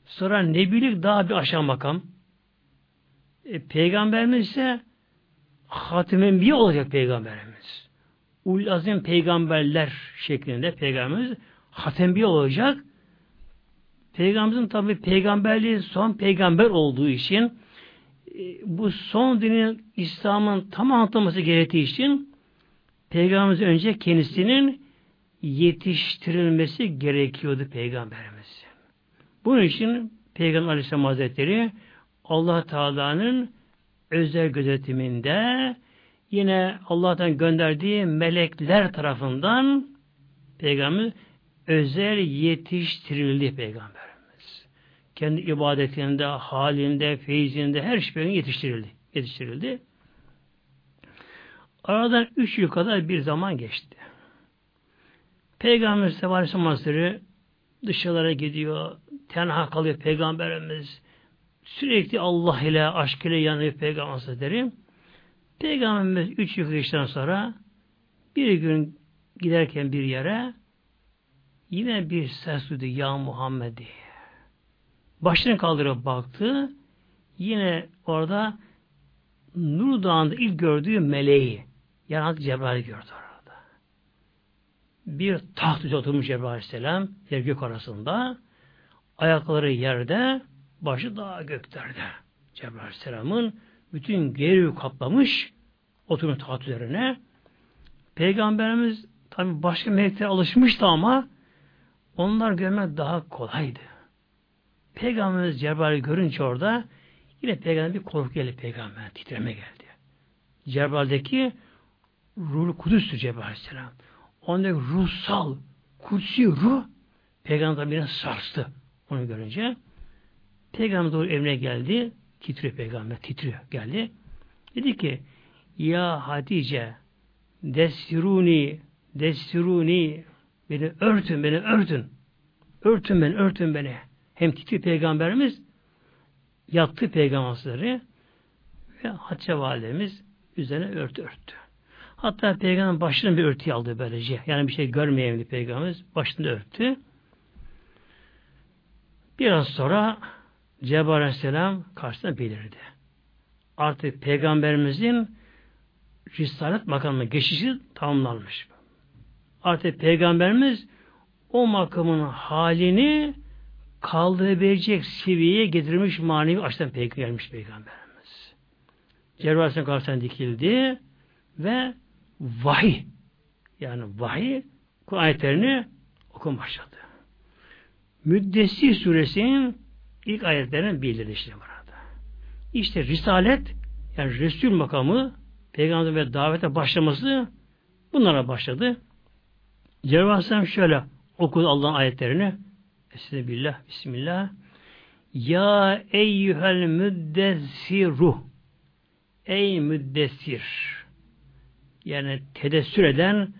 Sonra nebilik daha bir aşağı makam. E, peygamberimiz ise Hatim bir olacak peygamberimiz. Ul azim peygamberler şeklinde peygamberimiz Hatem bir olacak. Peygamberimizin tabi peygamberliği son peygamber olduğu için bu son dinin İslam'ın tam anlatılması gerektiği için Peygamberimiz önce kendisinin yetiştirilmesi gerekiyordu Peygamberimiz. Bunun için Peygamber Aleyhisselam Hazretleri Allah Teala'nın özel gözetiminde yine Allah'tan gönderdiği melekler tarafından Peygamber özel yetiştirildi Peygamberimiz. Kendi ibadetinde, halinde, feyzinde her şeyin yetiştirildi. Yetiştirildi. Aradan üç yıl kadar bir zaman geçti. Peygamber Aleyhisselam Hazretleri dışarılara gidiyor, tenha kalıyor Peygamberimiz. Sürekli Allah ile, aşk ile yanıyor Peygamber Hazretleri. Peygamberimiz üç yıl geçtikten sonra bir gün giderken bir yere yine bir ses duydu ya Muhammed diye. Başını kaldırıp baktı. Yine orada Nur Dağı'nda ilk gördüğü meleği yani Cebrail gördü orada. Bir taht üzerine oturmuş Cebrail Aleyhisselam yer gök arasında ayakları yerde başı daha göklerde. Cebrail Aleyhisselam'ın bütün geri kaplamış oturmuş taht üzerine. Peygamberimiz tabi başka meleklere alışmıştı ama onlar görmek daha kolaydı. Peygamberimiz Cebrail'i görünce orada yine peygamber bir korku geldi peygamber titreme geldi. Cebrail'deki ruhlu kudüstü Cebrail Aleyhisselam. Ondaki ruhsal, kutsi ruh peygamber beni sarstı onu görünce. Peygamber doğru evine geldi. Titriyor peygamber. Titriyor. Geldi. Dedi ki Ya Hatice destiruni destiruni beni örtün beni örtün. Örtün beni örtün beni. Hem titriyor peygamberimiz yattı peygamberleri ve Hatice validemiz üzerine örtü örttü. Hatta peygamber başını bir örtü aldı böylece. Yani bir şey görmeyen bir peygamberimiz başını örttü. Biraz sonra Cebrail Aleyhisselam karşısına belirdi. Artık peygamberimizin Risalet makamına geçişi tamamlanmış. Artık peygamberimiz o makamın halini kaldırabilecek seviyeye getirmiş manevi açıdan gelmiş peygamberimiz. Aleyhisselam karşısına dikildi ve vahiy yani vahiy Kur'an ayetlerini okum başladı. Müddessir suresinin ilk ayetlerinin bildirdi işte. İşte risalet yani Resul makamı peygamber ve davete başlaması bunlara başladı. Aleyhisselam şöyle okudu Allah'ın ayetlerini. Estağfirullah, Bismillah. Ya eyyühel müddessiru Ey müddessir yani tedessür eden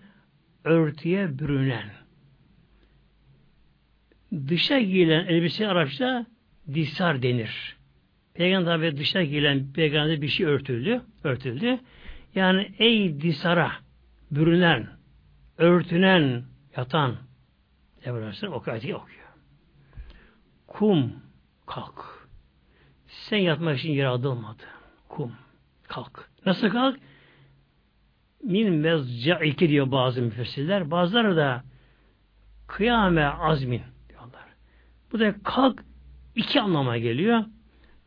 örtüye bürünen dışa giyilen elbise Arapça disar denir. Peygamber tabi dışa giyilen peygamber bir şey örtüldü. örtüldü. Yani ey disara bürünen, örtünen, yatan Evrensin o ayeti okuyor. Kum kalk. Sen yatmak için yaratılmadı. Kum kalk. Nasıl kalk? Min mezca'ike diyor bazı müfessirler. Bazıları da kıyame azmin diyorlar. Bu da kalk iki anlama geliyor.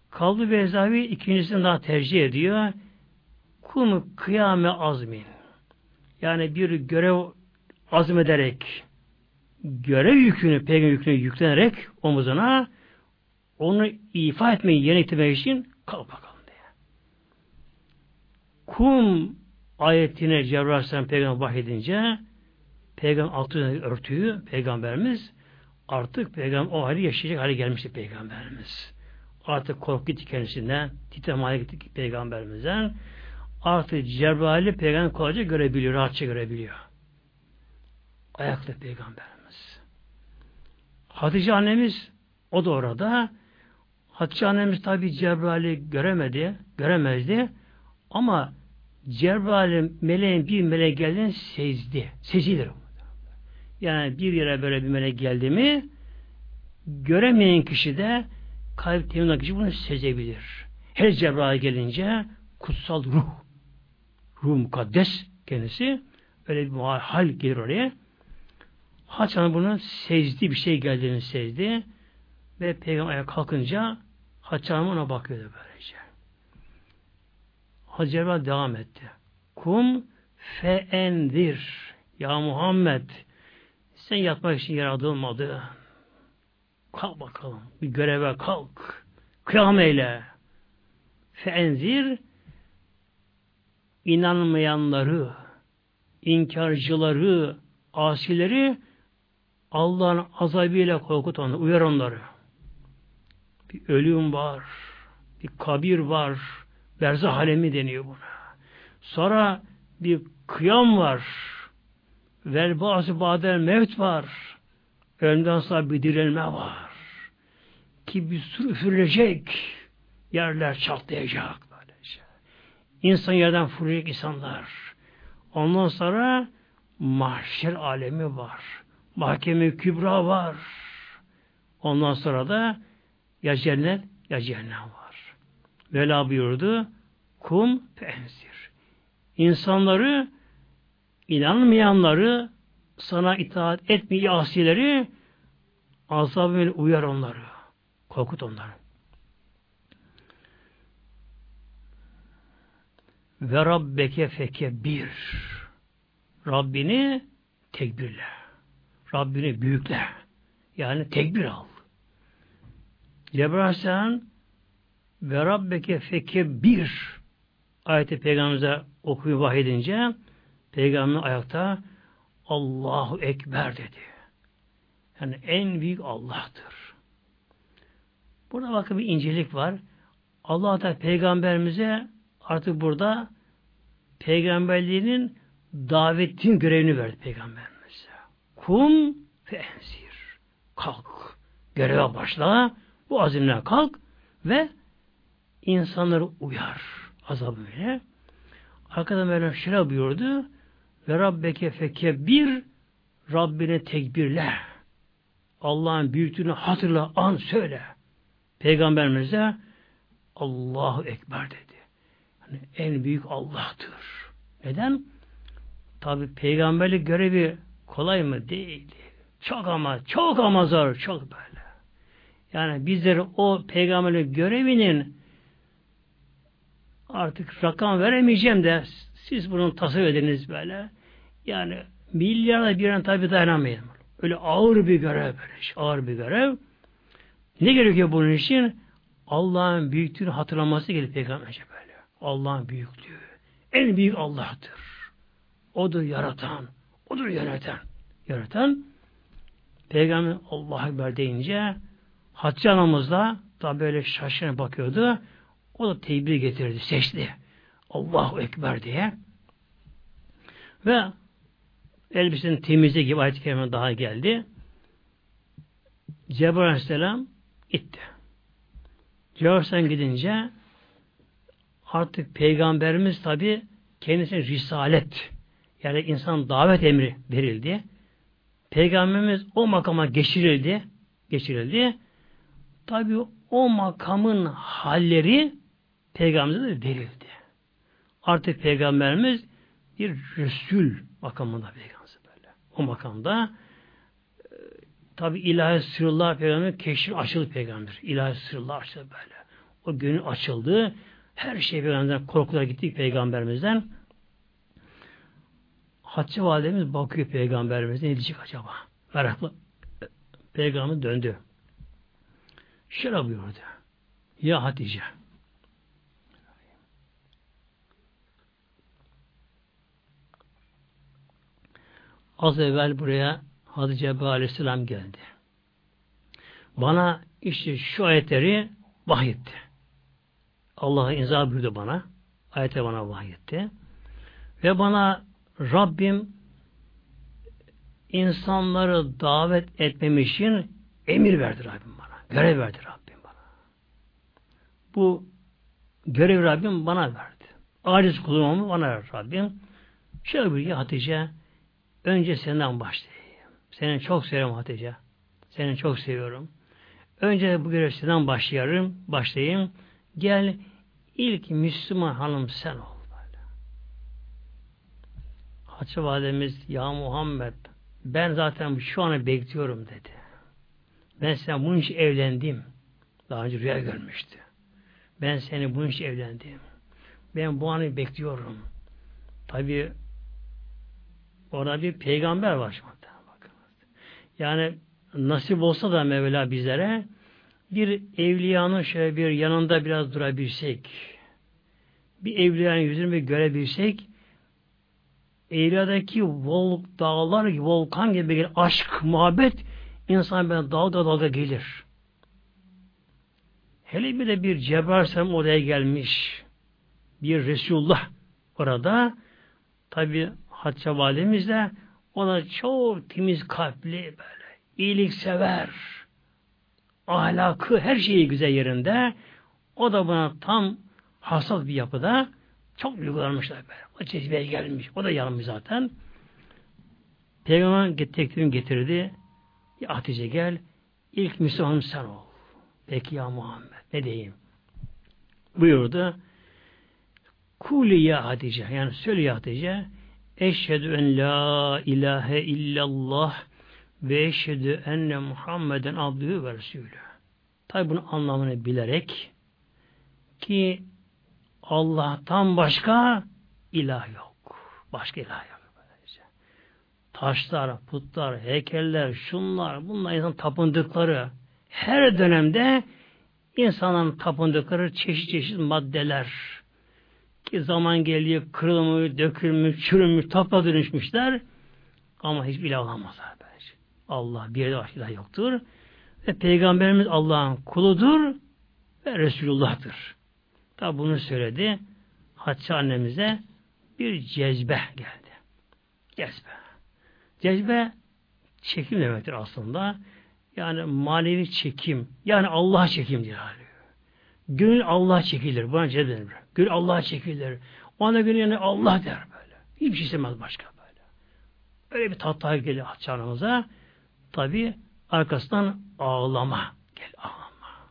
Kaldı Bezavi ikincisini daha tercih ediyor. Kum kıyame azmin. Yani bir görev azmederek görev yükünü, peygamber yükünü yüklenerek omuzuna onu ifa etmeyi yerine getirmek için kalk bakalım diye. Kum ayetine Cebrail Aleyhisselam peygamber vahyedince peygamber altına örtüyü peygamberimiz artık peygamber o hali yaşayacak hale gelmişti peygamberimiz. Artık korku gitti kendisinden, titrem hale gitti peygamberimizden. Artık Cebrail'i peygamber kolayca görebiliyor, rahatça görebiliyor. Ayakta peygamberimiz. Hatice annemiz o da orada. Hatice annemiz tabi Cebrail'i göremedi, göremezdi. Ama Cebrail'in meleğin bir melek geldiğini sezdi. Sezilir. Yani bir yere böyle bir melek geldi mi göremeyen kişi de kalp temin kişi bunu sezebilir. Her Cebrail gelince kutsal ruh ruh mukaddes kendisi öyle bir hal gelir oraya. Haçan bunu sezdi, bir şey geldiğini sezdi ve peygamber ayağa kalkınca Haçan ona bakıyordu böylece. Hazreti devam etti. Kum feendir. Ya Muhammed sen yatmak için yaratılmadı. Kalk bakalım. Bir göreve kalk. Kıyam eyle. Feenzir inanmayanları, inkarcıları, asileri Allah'ın azabıyla korkut onları, uyar onları. Bir ölüm var, bir kabir var, berzah alemi deniyor buna. Sonra bir kıyam var, vel bazı badel mevt var, ölümden sonra bir dirilme var. Ki bir sürü üfürülecek, yerler çatlayacak böylece. İnsan yerden fırlayacak insanlar. Ondan sonra mahşer alemi var. Mahkeme kübra var. Ondan sonra da ya cennet ya cehennem var. Vela buyurdu. Kum fenzir. İnsanları inanmayanları sana itaat etmeyi asileri azabı uyar onları. Korkut onları. Ve rabbeke feke bir. Rabbini tekbirle. Rabbini büyükle. Yani tekbir al. Cebrail ve Rabbeke feke bir ayeti peygamberimize okuyu vahyedince peygamber ayakta Allahu Ekber dedi. Yani en büyük Allah'tır. Burada bakın bir incelik var. Allah da peygamberimize artık burada peygamberliğinin davetin görevini verdi peygamberimize. Kum fe enzir. Kalk. Göreve başla. Bu azimle kalk ve insanları uyar. Azabıyla. Arkadan Mevlam şöyle buyurdu. Ve Rabbeke feke bir Rabbine tekbirle. Allah'ın büyüklüğünü hatırla, an söyle. Peygamberimize Allahu Ekber dedi. Yani en büyük Allah'tır. Neden? Tabi peygamberlik görevi kolay mı? Değil. Çok ama, çok ama zor, çok böyle. Yani bizler o peygamberlik görevinin artık rakam veremeyeceğim de siz bunun tasavvur ediniz böyle. Yani milyarda bir an tabi dayanamayın. Öyle ağır bir görev böyle. Ağır bir görev. Ne gerekiyor bunun için? Allah'ın büyüklüğünü hatırlaması gelir peygamberce böyle. Allah'ın büyüklüğü. En büyük Allah'tır. Odur yaratan. Odur yöneten. Yaratan. Peygamber Allah'a Ekber deyince Hatice anamız da tabi böyle şaşırına bakıyordu. O da teybir getirdi, seçti. Allahu Ekber diye. Ve elbisenin temizliği gibi ayet-i daha geldi. Cebrail Aleyhisselam gitti. Cebrail Aleyhisselam gidince artık Peygamberimiz tabi kendisine risalet yani insan davet emri verildi. Peygamberimiz o makama geçirildi. Geçirildi. Tabi o makamın halleri Peygamberimize verildi. Artık Peygamberimiz bir Resul makamında Peygamberimiz böyle. O makamda e, tabi ilahi sırlar Peygamber keşif açıldı Peygamber. İlahi sırlar açıldı böyle. O gönül açıldı. Her şey Peygamberden korkular gittik Peygamberimizden. Hatice validemiz bakıyor Peygamberimiz ne diyecek acaba? Meraklı. Peygamber döndü. Şöyle buyurdu. Ya Hatice Az evvel buraya Hazreti Cebrail Aleyhisselam geldi. Bana işte şu ayetleri vahyetti. Allah'a imza buyurdu bana. Ayete bana vahyetti. Ve bana Rabbim insanları davet etmem için emir verdi Rabbim bana. Görev verdi Rabbim bana. Bu görev Rabbim bana verdi. Aciz kulum bana verdi Rabbim. Şöyle bir Hatice Önce senden başlayayım. Seni çok seviyorum Hatice. Seni çok seviyorum. Önce bu görev senden başlayalım, başlayayım. Gel ilk Müslüman hanım sen ol. Hatice Validemiz ya Muhammed ben zaten şu anı bekliyorum dedi. Ben sen bunun için evlendim. Daha önce rüya görmüştü. Ben seni bunun için evlendim. Ben bu anı bekliyorum. Tabi Orada bir peygamber var anda. Yani nasip olsa da Mevla bizlere bir evliyanın şöyle bir yanında biraz durabilsek, bir evliyanın yüzünü bir görebilsek, evliyadaki vol, dağlar volkan gibi bir aşk, muhabbet insan ben dalga dalga gelir. Hele bir de bir Cebrail oraya gelmiş. Bir Resulullah orada. Tabi Hatice validemiz de ona çok temiz kalpli böyle iyiliksever ahlakı her şeyi güzel yerinde o da buna tam hassas bir yapıda çok duygulanmışlar böyle. O cezbeye gelmiş. O da yanmış zaten. Peygamber teklifini getirdi. Ya Hatice gel. İlk Müslüman sen ol. Peki ya Muhammed. Ne diyeyim? Buyurdu. Kuli ya Hatice. Yani söyle ya Hatice. Eşhedü en la ilahe illallah ve eşhedü enne Muhammeden abdühü ve resulü. Tabi bunun anlamını bilerek ki Allah'tan başka ilah yok. Başka ilah yok. Taşlar, putlar, heykeller, şunlar, bunlar insan tapındıkları her dönemde insanın tapındıkları çeşit çeşit maddeler, ki zaman geliyor kırılmış, dökülmüş, çürümüş, topla dönüşmüşler. Ama hiçbir ilah olamazlar. Bence. Allah bir de başka ilah yoktur. Ve Peygamberimiz Allah'ın kuludur ve Resulullah'tır. Tabi bunu söyledi. Hatice annemize bir cezbe geldi. Cezbe. Cezbe çekim demektir aslında. Yani manevi çekim. Yani Allah çekimdir hali. Gönül Allah çekilir. Buna cezbe Gönül Allah çekilir. Ona göre yani Allah der böyle. Hiçbir şey istemez başka böyle. Öyle bir tatlı geliyor Hatice annemize. Tabi arkasından ağlama. Gel ağlama.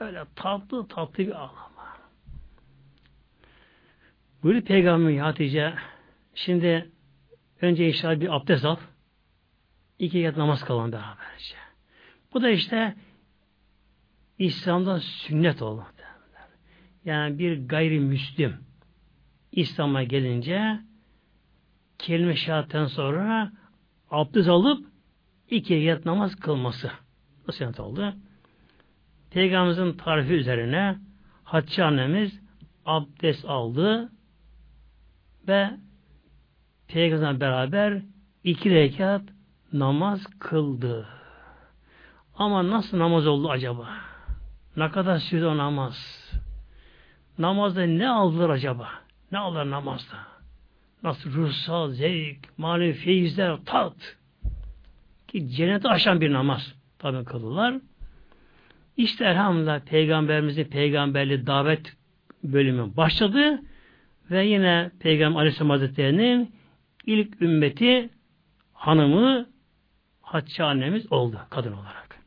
Öyle tatlı tatlı bir ağlama. Buyurdu Peygamber Hatice şimdi önce inşallah bir abdest al. iki yat namaz kalan beraberce. Bu da işte İslam'dan sünnet oldu. Yani bir gayrimüslim İslam'a gelince kelime şehadetten sonra abdest alıp iki yat namaz kılması. O sünnet oldu. Peygamberimizin tarifi üzerine Hatice annemiz abdest aldı ve Peygamberle beraber iki rekat namaz kıldı. Ama nasıl namaz oldu acaba? Ne kadar sürdü o namaz? Namazda ne aldılar acaba? Ne aldılar namazda? Nasıl ruhsal, zevk, manevi feyizler, tat. Ki cennete aşan bir namaz tabi kıldılar. İşte elhamdülillah Peygamberimizin peygamberli davet bölümü başladı ve yine Peygamber Aleyhisselam Hazretleri'nin ilk ümmeti hanımı Hatice annemiz oldu kadın olarak.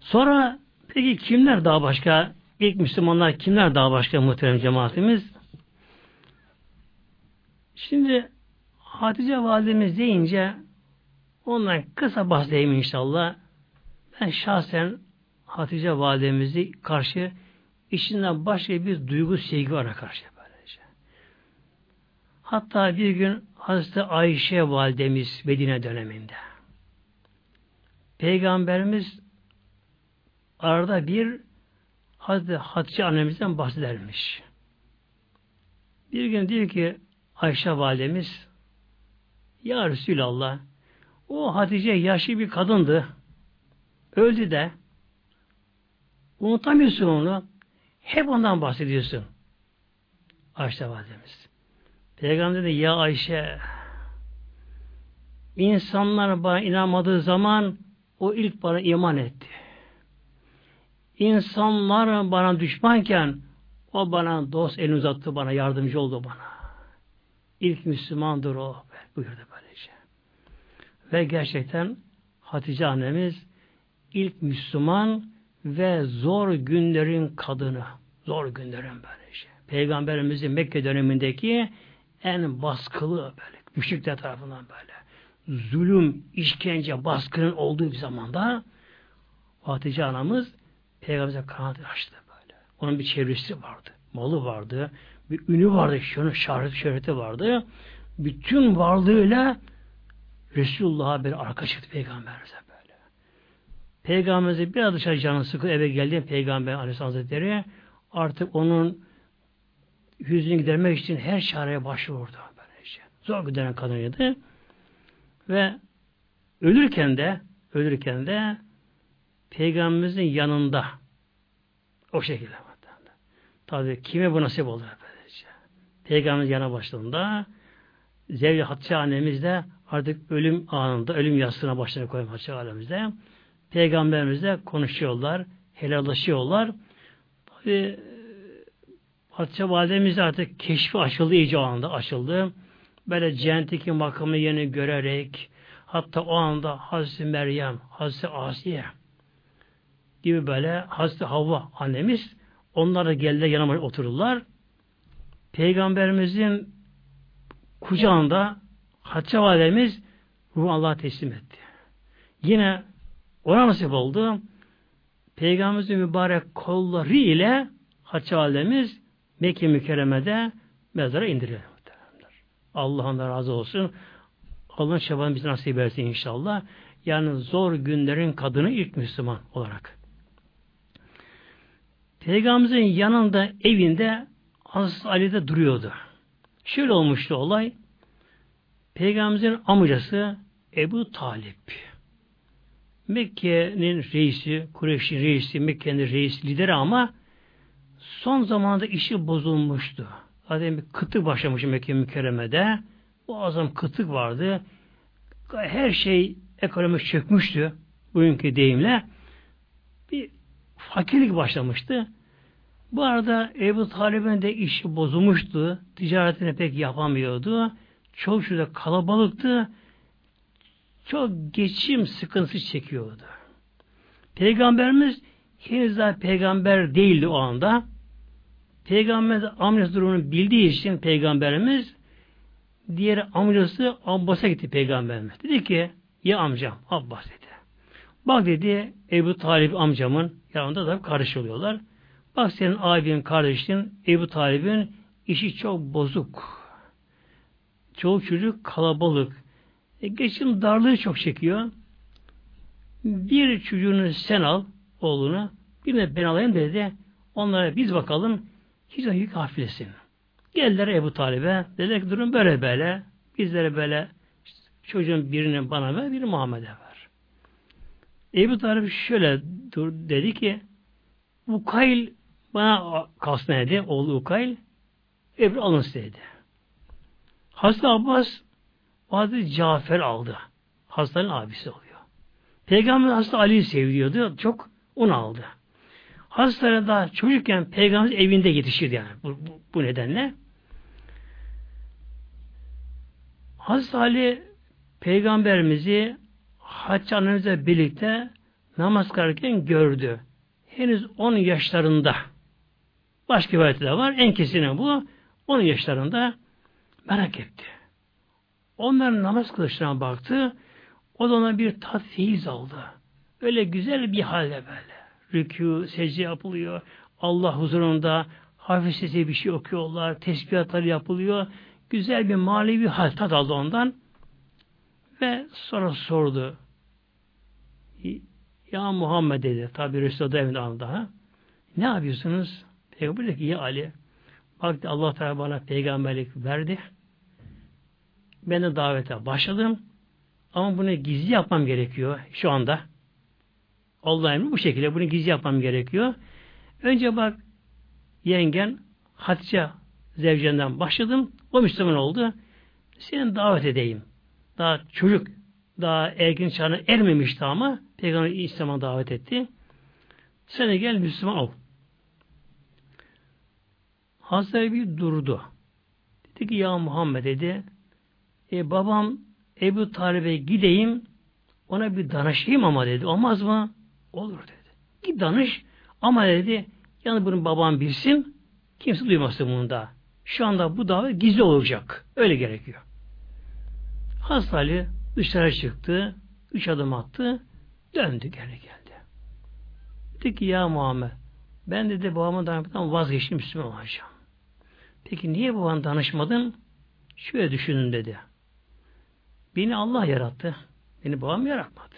Sonra peki kimler daha başka ilk Müslümanlar kimler daha başka muhterem cemaatimiz? Şimdi Hatice validemiz deyince ondan kısa bahsedeyim inşallah. Ben şahsen Hatice validemizi karşı içinden başka bir duygu sevgi var karşı böylece. Hatta bir gün Hazreti Ayşe validemiz Medine döneminde Peygamberimiz arada bir Hazreti Hatice annemizden bahsedermiş. Bir gün diyor ki Ayşe validemiz Ya Resulallah o Hatice yaşlı bir kadındı. Öldü de unutamıyorsun onu. Hep ondan bahsediyorsun. Ayşe validemiz. Peygamber dedi ya Ayşe insanlar bana inanmadığı zaman o ilk bana iman etti. İnsanlar bana düşmanken o bana dost elini uzattı bana, yardımcı oldu bana. İlk Müslümandır o. Buyurdu böylece. Ve gerçekten Hatice annemiz ilk Müslüman ve zor günlerin kadını. Zor günlerin böyle şey. Peygamberimizin Mekke dönemindeki en baskılı böyle. Müşrikler tarafından böyle. Zulüm, işkence, baskının olduğu bir zamanda Hatice anamız Peygamberimize kanat açtı böyle. Onun bir çevresi vardı. Malı vardı. Bir ünü vardı. Şöyle şöhreti, şöhreti vardı. Bütün varlığıyla Resulullah'a bir arka çıktı Peygamberimize. Peygamberimize biraz dışarı canı sıkı eve geldi Peygamber Aleyhisselam Hazretleri artık onun yüzünü gidermek için her çareye başvurdu. Böylece. Zor gideren kadınıydı. Ve ölürken de ölürken de Peygamberimizin yanında o şekilde. Tabi kime bu nasip oldu? Böylece. Peygamberimiz yana başladığında Zevli Hatice annemiz de artık ölüm anında, ölüm yastığına başlarına koymuş Hatice annemizde. Peygamberimizle konuşuyorlar, helallaşıyorlar. Tabi Hatice validemiz artık keşfi açıldı iyice o anda açıldı. Böyle cennetteki makamı yeni görerek hatta o anda Hazreti Meryem, Hazreti Asiye gibi böyle Hazreti Havva annemiz onlar da geldiler yanıma otururlar. Peygamberimizin kucağında Hatice validemiz ruhu Allah'a teslim etti. Yine ona nasip oldu. Peygamberimizin mübarek kolları ile Hatice validemiz Mekke mükerremede mezara indirildi. Allah'ın da razı olsun. Allah'ın şefaatini bize nasip etsin inşallah. Yani zor günlerin kadını ilk Müslüman olarak. Peygamberimizin yanında evinde Hazreti Ali'de duruyordu. Şöyle olmuştu olay. Peygamberimizin amcası Ebu Talip. Mekke'nin reisi, Kureyş'in reisi, Mekke'nin reisi, lideri ama son zamanda işi bozulmuştu. Zaten bir kıtlık başlamış Mekke mükerremede. Bu azam kıtlık vardı. Her şey ekonomi çökmüştü. Bugünkü deyimle. Bir fakirlik başlamıştı. Bu arada Ebu Talib'in de işi bozulmuştu. Ticaretini pek yapamıyordu. Çok şurada kalabalıktı. Çok geçim sıkıntısı çekiyordu. Peygamberimiz henüz daha peygamber değildi o anda. Peygamber amcası durumunu bildiği için peygamberimiz diğer amcası Abbas'a gitti peygamberimiz. Dedi ki ya amcam Abbas dedi. Bak dedi Ebu Talib amcamın yanında da kardeş oluyorlar. Bak senin abin, kardeşin Ebu Talib'in işi çok bozuk. Çoğu çocuk kalabalık. E, geçim darlığı çok çekiyor. Bir çocuğunu sen al, oğlunu, bir de ben alayım dedi. Onlara biz bakalım, hiç yük hafiflesin. Geldiler Ebu Talib'e, dediler ki durum böyle böyle, bizlere böyle çocuğun birini bana ver, birini Muhammed'e ver. Ebu Talib şöyle dur, dedi ki, Ukayl bana kalsın dedi, oğlu Ukayl, Ebru alın dedi. Hazreti Abbas Hazreti Cafer aldı. Hastanın abisi oluyor. Peygamber Hazreti Ali'yi seviyordu. Çok onu aldı. Hazreti daha çocukken peygamber evinde yetişirdi yani bu, bu, bu nedenle. Hazreti Ali peygamberimizi Haccanımızla birlikte namaz kılarken gördü. Henüz 10 yaşlarında. Başka de var. En kesine bu. 10 yaşlarında merak etti. Onların namaz kılışına baktı. O da ona bir tat feyiz aldı. Öyle güzel bir halde böyle. Rükû, secde yapılıyor. Allah huzurunda hafif sesi bir şey okuyorlar. Tesbihatları yapılıyor. Güzel bir manevi hal tat aldı ondan. Ve sonra sordu. Ya Muhammed dedi. Tabi Resulullah evinde anda. Ne yapıyorsunuz? Peygamber dedi ki ya Ali bak Allah Teala bana peygamberlik verdi. Ben de davete başladım. Ama bunu gizli yapmam gerekiyor şu anda. Allah emri bu şekilde bunu gizli yapmam gerekiyor. Önce bak yengen Hatice zevcenden başladım. O Müslüman oldu. Seni davet edeyim. Daha çocuk, daha ergin çağına ermemişti ama Peygamber İslam'a davet etti. Sen gel Müslüman ol. Hazreti bir durdu. Dedi ki ya Muhammed dedi e, babam Ebu Talib'e gideyim ona bir danışayım ama dedi. Olmaz mı? Olur dedi. Git danış ama dedi yani bunu babam bilsin kimse duymasın bunu da. Şu anda bu davet gizli olacak. Öyle gerekiyor. Hazreti Ali dışarı çıktı. Üç adım attı. Döndü geri geldi. Dedi ki ya Muhammed ben dedi babama danışmaktan vazgeçtim Müslüman olacağım. Peki niye babana danışmadın? Şöyle düşünün dedi. Beni Allah yarattı. Beni babam yaratmadı.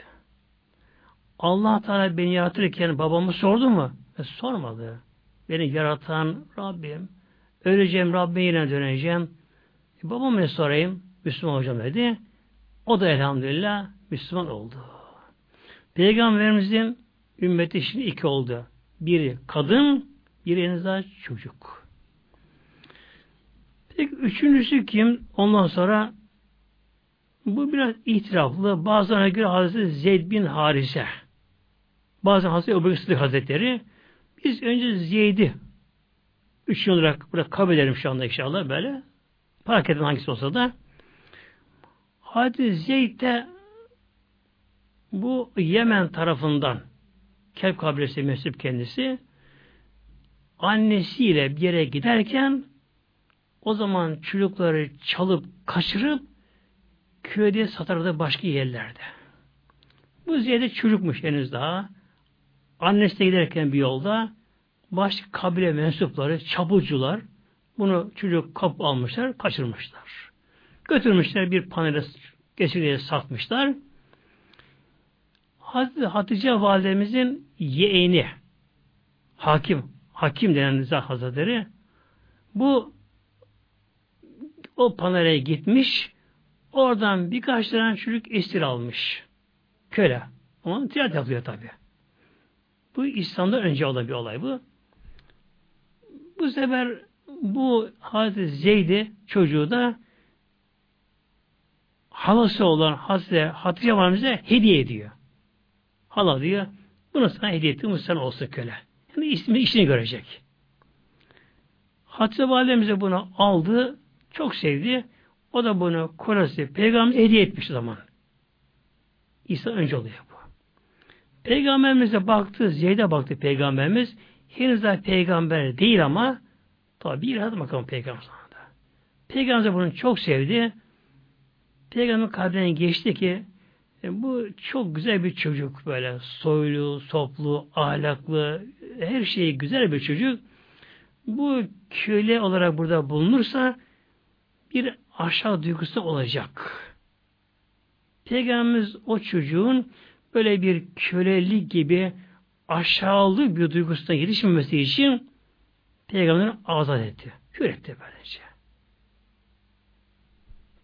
Allah Teala beni yaratırken babamı sordu mu? E, sormadı. Beni yaratan Rabbim. Öleceğim Rabbime yine döneceğim. E, babam ne sorayım? Müslüman olacağım dedi. O da elhamdülillah Müslüman oldu. Peygamberimizin ümmeti şimdi iki oldu. Biri kadın, biri en çocuk. Peki üçüncüsü kim? Ondan sonra bu biraz itiraflı. Bazılarına göre Hazreti Zeyd bin Harise. Bazen Hazreti Ebu Sıddık Hazretleri. Biz önce Zeyd'i üç yıl olarak burada kabul edelim şu anda inşallah böyle. Fark edin hangisi olsa da. Hazreti Zeyd de bu Yemen tarafından Kelp kabilesi mensup kendisi annesiyle bir yere giderken o zaman çocukları çalıp kaçırıp köyde satardı başka yerlerde. Bu Ziyade çocukmuş henüz daha. Annesi de giderken bir yolda başka kabile mensupları, çabucular bunu çocuk kap almışlar, kaçırmışlar. Götürmüşler bir panele geçirdiğine satmışlar. Hatice validemizin yeğeni hakim, hakim denen Rıza Hazretleri bu o panele gitmiş Oradan birkaç tane çocuk esir almış. Köle. Ama ticaret yapıyor tabi. Bu İslam'dan önce olan bir olay bu. Bu sefer bu Hazreti Zeyd'i çocuğu da halası olan Hazreti Hatice Validemize hediye ediyor. Hala diyor, bunu sana hediye ettim, bu sana olsun köle. Yani ismi, işini görecek. Hatice Validemize bunu aldı, çok sevdi. O da bunu kolası peygamber hediye etmiş zaman. İsa önce oluyor bu. Peygamberimize baktı, Zeyd'e baktı peygamberimiz. Henüz daha peygamber değil ama tabi bir adım bakalım peygamber zamanında. Peygamber bunu çok sevdi. Peygamber kalbine geçti ki e, bu çok güzel bir çocuk böyle soylu, soplu, ahlaklı, her şeyi güzel bir çocuk. Bu köle olarak burada bulunursa bir aşağı duygusu olacak. Peygamberimiz o çocuğun böyle bir kölelik gibi aşağılık bir duygusuna yetişmemesi için Peygamber'in azat etti. Hür etti böylece.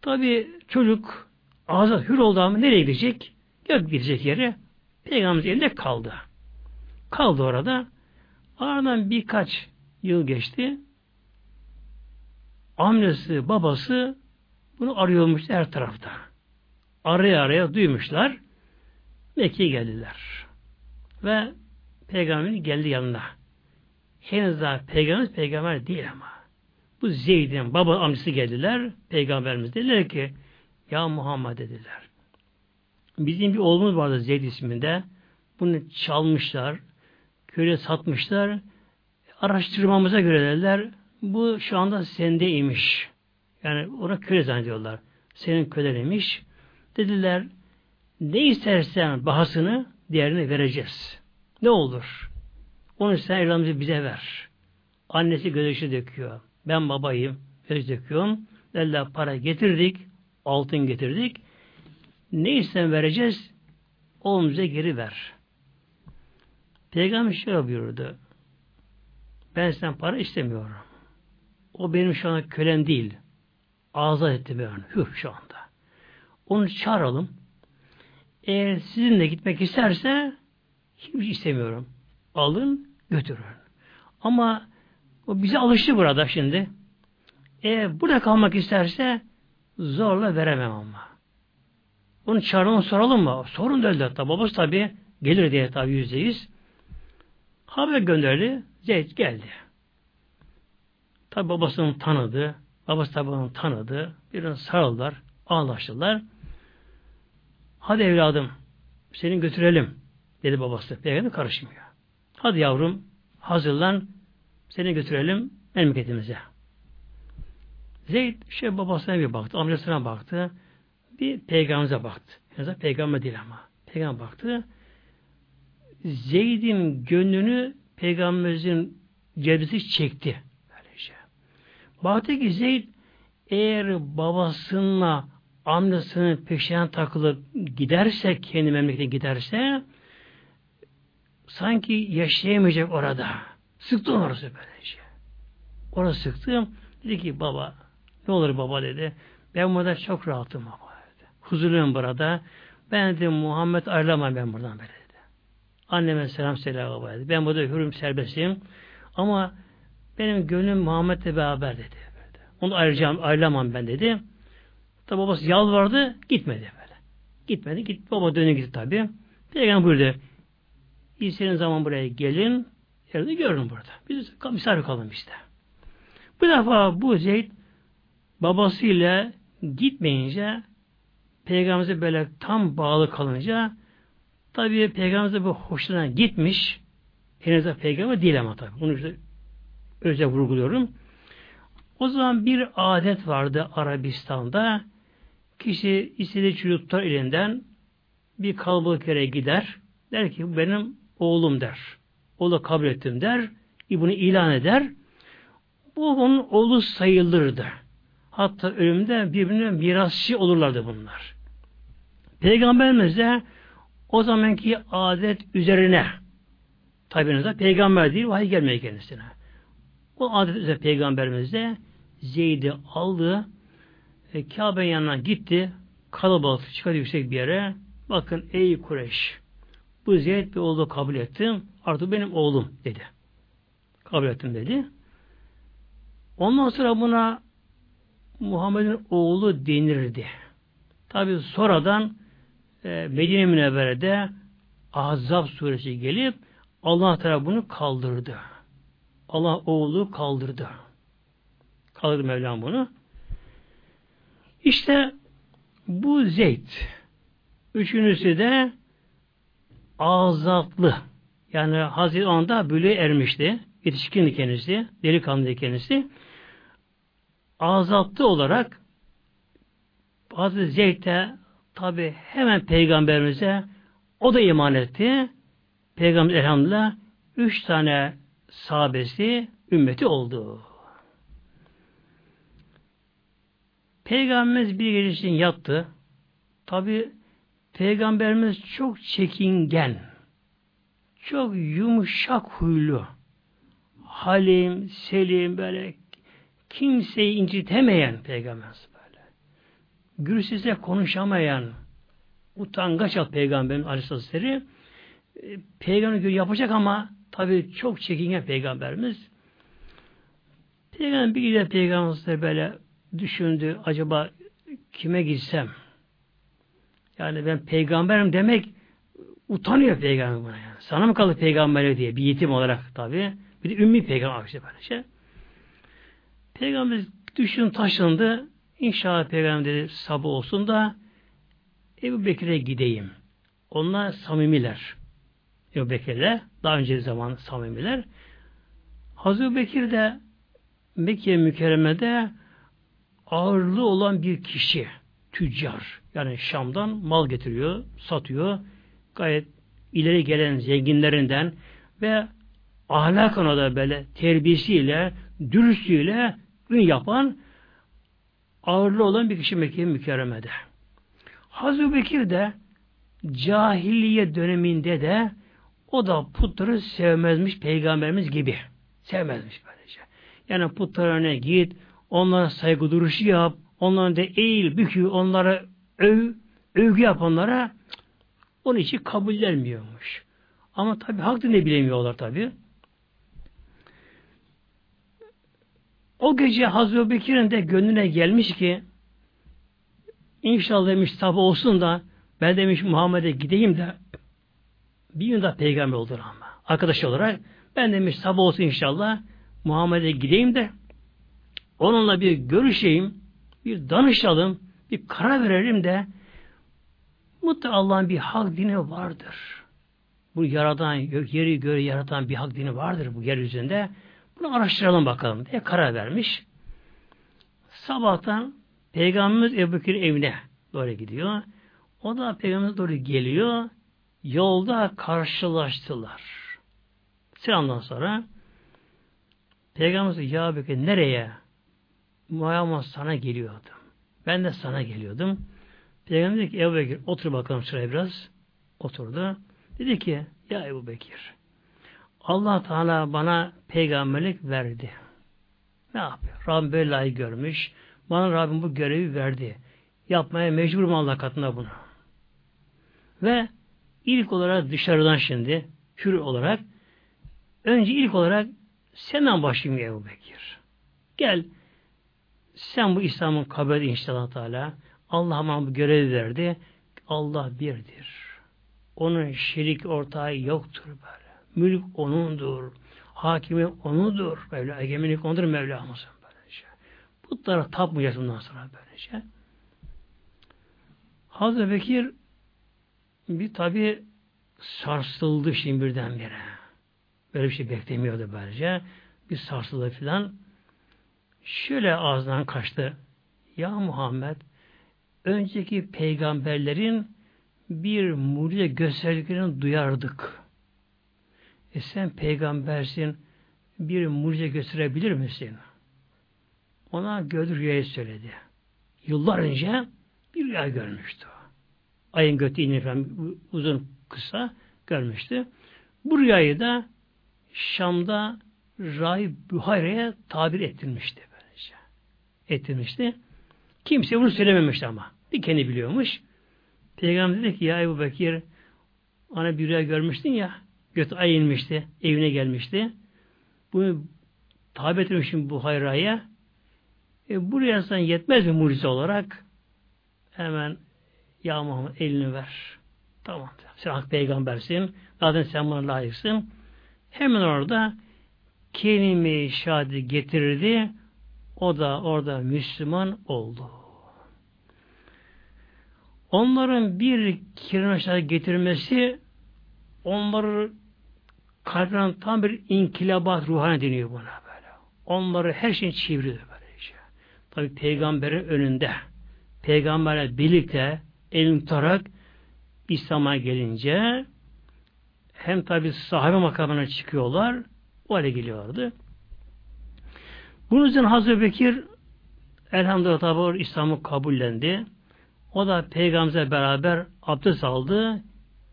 Tabi çocuk azat hür oldu ama nereye gidecek? Yok gidecek yere. Peygamberimiz elinde kaldı. Kaldı orada. Aradan birkaç yıl geçti. Annesi, babası bunu arıyormuş her tarafta. Araya araya duymuşlar. Mekke'ye geldiler. Ve peygamberin geldi yanına. Henüz daha peygamber peygamber değil ama. Bu Zeyd'in baba amcası geldiler. Peygamberimiz dediler ki ya Muhammed dediler. Bizim bir oğlumuz vardı Zeyd isminde. Bunu çalmışlar. Köle satmışlar. Araştırmamıza göre dediler bu şu anda sendeymiş. Yani ona köle zannediyorlar. Senin köleniymiş. Dediler ne istersen bahasını diğerine vereceğiz. Ne olur? Onu sen evladımızı bize ver. Annesi gözyaşı döküyor. Ben babayım. Göz döküyorum. Dediler para getirdik. Altın getirdik. Ne isten vereceğiz? Oğlumuza geri ver. Peygamber şöyle buyurdu. Ben sen para istemiyorum. O benim şu anda kölem değil. Azat etti ben. Hür şu anda. Onu çağıralım. Eğer sizinle gitmek isterse hiçbir şey istemiyorum. Alın, götürün. Ama o bize alıştı burada şimdi. Eğer burada kalmak isterse zorla veremem ama. Onu çağıralım soralım mı? Sorun da hatta. Babası tabi gelir diye tabi yüzde yüz. Haber gönderdi. Zeyd geldi. Tabi babasını tanıdı. Babası tabi onu tanıdı. Birini sarıldılar. Anlaştılar. Hadi evladım seni götürelim dedi babası. Peygamber karışmıyor. Hadi yavrum hazırlan seni götürelim memleketimize. Zeyd şey babasına bir baktı, amcasına baktı. Bir peygamberimize baktı. Yani peygamber değil ama. Peygamber baktı. Zeyd'in gönlünü peygamberimizin cebisi çekti. Baktı ki Zeyd eğer babasınınla amcasının peşinden takılıp giderse, kendi memlekete giderse sanki yaşayamayacak orada. Sıktı orası böylece. Orası sıktı. Dedi ki baba ne olur baba dedi. Ben burada çok rahatım baba dedi. Huzurluyum burada. Ben dedi Muhammed ayrılamam ben buradan böyle dedi. Anneme selam söyle baba dedi. Ben burada hürüm serbestim. Ama benim gönlüm Muhammed'le beraber dedi. Böyle. Onu ayrıcam, ayrılamam ben dedi. Tabi babası yalvardı, gitmedi böyle. Gitmedi, git, baba dönüp gitti tabi. Peygamber buyurdu. İstediğiniz zaman buraya gelin, yerde görün burada. Biz misafir kalın işte. Bu defa bu Zeyd babasıyla gitmeyince Peygamberimize böyle tam bağlı kalınca tabi Peygamberimize bu hoşuna gitmiş. Henüz de peygamber değil ama tabi. Bunu işte özel vurguluyorum. O zaman bir adet vardı Arabistan'da. Kişi istediği çocuğu tutar elinden bir kalabalık yere gider. Der ki benim oğlum der. Oğlu kabul ettim der. Bunu ilan eder. Bu onun oğlu sayılırdı. Hatta ölümde birbirine mirasçı olurlardı bunlar. Peygamberimiz de o zamanki adet üzerine tabi peygamber değil vahiy gelmeye kendisine. O adet üzere peygamberimiz de Zeyd'i aldı e, Kabe'nin yanına gitti kalabalık çıkardı yüksek bir yere bakın ey Kureyş Bu Zeyd bir oğlu kabul ettim. Artık benim oğlum dedi. Kabul ettim dedi. Ondan sonra buna Muhammed'in oğlu denirdi. Tabi sonradan e, Medine Münevvere'de Azab suresi gelip Allah Teala bunu kaldırdı. Allah oğlu kaldırdı. Kaldırdı Mevlam bunu. İşte bu Zeyd üçüncüsü de azatlı. Yani Hazreti anda böyle ermişti. Yetişkin kendisi, delikanlı kendisi. Azatlı olarak Hazreti Zeyd de tabi hemen peygamberimize o da iman etti. Peygamber elhamdülillah üç tane sahabesi ümmeti oldu. Peygamberimiz bir gece için yattı. Tabi Peygamberimiz çok çekingen, çok yumuşak huylu, halim, selim, böyle kimseyi incitemeyen Peygamberimiz böyle. Gürsize konuşamayan, utangaç al Peygamberin Aleyhisselatü e, Peygamber yapacak ama tabi çok çekingen Peygamberimiz. Peygamber bir gider Peygamberimiz böyle düşündü, acaba kime gitsem? Yani ben peygamberim demek utanıyor peygamber buna. Yani. Sana mı kaldı peygamber diye bir yetim olarak tabi. Bir de ümmi peygamber işte böyle şey. Peygamber düşün taşındı. İnşallah peygamber dedi sabah olsun da Ebu Bekir'e gideyim. Onlar samimiler. Ebu Bekir'le daha önce zaman samimiler. Hazreti Bekir de Mekke mükerremede ağırlığı olan bir kişi, tüccar. Yani Şam'dan mal getiriyor, satıyor. Gayet ileri gelen zenginlerinden ve ahlak ona da böyle terbiyesiyle, dürüstlüğüyle ün yapan ağırlığı olan bir kişi Mekke mükerremede. Hazreti Bekir de cahiliye döneminde de o da putları sevmezmiş peygamberimiz gibi. Sevmezmiş böylece. Yani putlarına git, onlara saygı duruşu yap, onlara da eğil, bükü, onlara öv, övgü yap onlara onun için kabul vermiyormuş. Ama tabi hak ne bilemiyorlar tabi. O gece Hazreti Bekir'in de gönlüne gelmiş ki inşallah demiş sabah olsun da ben demiş Muhammed'e gideyim de bir gün daha peygamber olur ama. Arkadaş olarak ben demiş sabah olsun inşallah Muhammed'e gideyim de onunla bir görüşeyim, bir danışalım, bir karar verelim de mutlaka Allah'ın bir hak dini vardır. Bu yaradan, yeri göre yaratan bir hak dini vardır bu yeryüzünde. Bunu araştıralım bakalım diye karar vermiş. Sabahtan Peygamberimiz Ebu Bekir evine doğru gidiyor. O da Peygamberimiz doğru geliyor. Yolda karşılaştılar. Selamdan sonra Peygamberimiz ya Bekir nereye? Muhammed sana geliyordum. Ben de sana geliyordum. Peygamber dedi ki Ebu Bekir otur bakalım şuraya biraz. Oturdu. Dedi ki ya Ebu Bekir Allah Teala bana peygamberlik verdi. Ne yapıyor? Rabbim belayı görmüş. Bana Rabbim bu görevi verdi. Yapmaya mecburum Allah katında bunu. Ve ilk olarak dışarıdan şimdi hür olarak önce ilk olarak senden başlayayım Ebu Bekir. Gel sen bu İslam'ın kabul inşallah Teala. Allah bana bu görevi verdi. Allah birdir. Onun şerik ortağı yoktur böyle. Mülk O'nundur. Hakimi O'nudur. Böyle egemenlik O'nudur Mevlamızın böylece. Putlara tapmayacağız bundan sonra böylece. Hazreti Bekir bir tabi sarsıldı şimdi birdenbire. Böyle bir şey beklemiyordu böylece. Bir sarsıldı filan. Şöyle ağzından kaçtı. Ya Muhammed önceki peygamberlerin bir mucize gösterdiklerini duyardık. E sen peygambersin bir mucize gösterebilir misin? Ona gördü rüyayı söyledi. Yıllar önce bir rüya görmüştü. Ayın götü iğne falan uzun kısa görmüştü. Bu rüyayı da Şam'da Rahip Buhayre'ye tabir ettirmişti ettirmişti. Kimse bunu söylememişti ama. Bir kendi biliyormuş. Peygamber dedi ki ya Ebu Bekir Ana bir rüya görmüştün ya. Göt ay inmişti. Evine gelmişti. Bunu tabi etmişim bu hayraya. E, buraya sen yetmez mi mucize olarak? Hemen ya Muhammed elini ver. Tamam. Sen hak peygambersin. Zaten sen bana layıksın. Hemen orada kelime-i şahadi getirirdi. O da orada Müslüman oldu. Onların bir kelime getirmesi onları kalbinden tam bir inkilabat ruhane deniyor buna böyle. Onları her şeyin çeviriyor böylece. Tabi peygamberin önünde peygamberle birlikte elini tutarak İslam'a gelince hem tabi sahabe makamına çıkıyorlar o hale geliyorlardı. Bunun için Hazreti Bekir elhamdülillah tabi İslam'ı kabullendi. O da peygamberle beraber abdest aldı.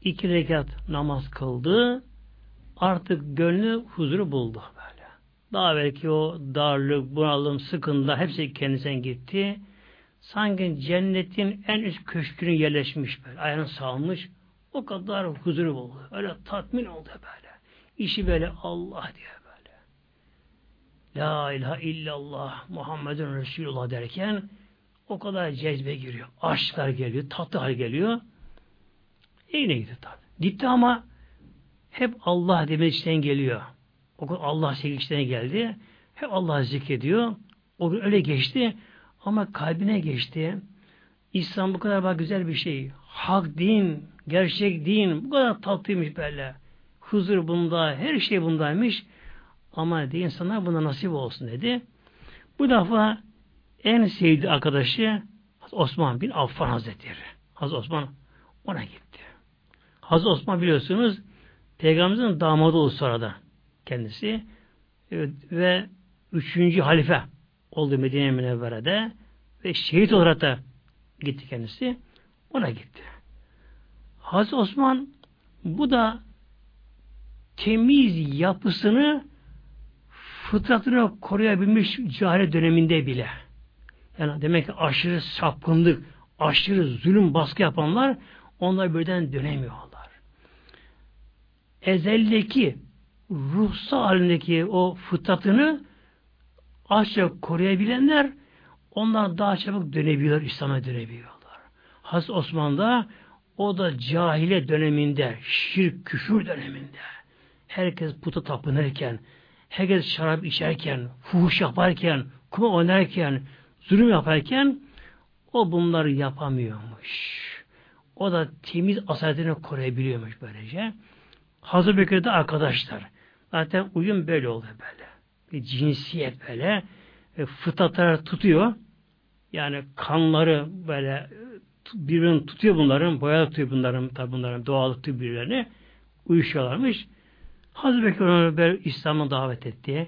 iki rekat namaz kıldı. Artık gönlü huzuru buldu böyle. Daha belki o darlık, bunalım, sıkıntı hepsi kendisinden gitti. Sanki cennetin en üst köşkünü yerleşmiş böyle. Ayağını salmış. O kadar huzuru buldu. Öyle tatmin oldu böyle. İşi böyle Allah diye böyle. La ilahe illallah Muhammedun Resulullah derken o kadar cezbe giriyor. Aşklar geliyor, tatlı hal geliyor. Evine gidiyor tabi. Gitti ama hep Allah demek içten geliyor. O gün Allah sevgi geldi. Hep Allah zikrediyor. O gün öyle geçti. Ama kalbine geçti. İslam bu kadar güzel bir şey. Hak din, gerçek din bu kadar tatlıymış böyle. Huzur bunda, her şey bundaymış. Ama de insanlar buna nasip olsun dedi. Bu defa en sevdiği arkadaşı Osman bin Affan Hazretleri. Hazreti Osman ona gitti. Hazreti Osman biliyorsunuz Peygamberimizin damadı oldu sonra kendisi. Ve üçüncü halife oldu Medine Münevvere'de ve şehit olarak da gitti kendisi. Ona gitti. Hazreti Osman bu da temiz yapısını fıtratını koruyabilmiş cahil döneminde bile. Yani demek ki aşırı sapkınlık, aşırı zulüm baskı yapanlar onlar birden dönemiyorlar. Ezeldeki ruhsal halindeki o fıtratını aşağı koruyabilenler onlar daha çabuk dönebiliyorlar, İslam'a dönebiliyorlar. Has Osman'da o da cahile döneminde, şirk, küfür döneminde herkes puta tapınırken, herkes şarap içerken, fuhuş yaparken, kuma oynarken, zulüm yaparken o bunları yapamıyormuş. O da temiz asaletini koruyabiliyormuş böylece. Hazır Bekir'de arkadaşlar. Zaten uyum böyle oluyor böyle. Bir cinsiyet böyle. E, fıtratları tutuyor. Yani kanları böyle birbirini tutuyor bunların, boya tutuyor bunların, tabi bunların doğallık tutuyor birbirlerini. Uyuşuyorlarmış. Hazreti Bekir onu İslam'a davet etti.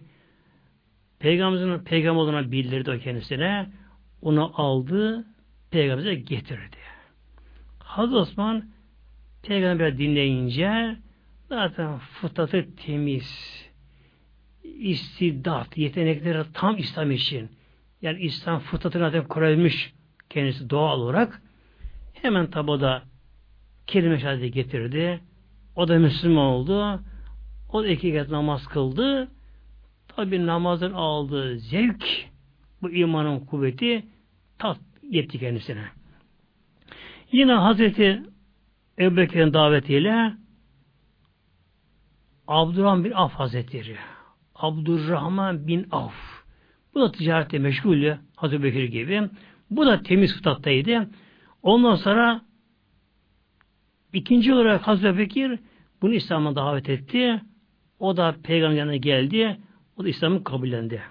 Peygamberimizin peygamber olduğuna bildirdi o kendisine. Onu aldı, peygambere getirdi. Hazreti Osman peygamber dinleyince zaten fıtratı temiz, istidat, yetenekleri tam İslam için. Yani İslam fıtratını zaten koruyabilmiş kendisi doğal olarak. Hemen tabi da kelime şehadeti getirdi. O da Müslüman oldu. O da iki kez namaz kıldı. Tabi namazın aldığı zevk, bu imanın kuvveti tat yetti kendisine. Yine Hazreti Ebu davetiyle Abdurrahman bin Af Hazretleri. Abdurrahman bin Af. Bu da ticarette meşguldü. Hazreti Bekir gibi. Bu da temiz fıtattaydı. Ondan sonra ikinci olarak Hazreti Bekir bunu İslam'a davet etti. O da peygamberine geldi. O da İslam'ı kabullendi.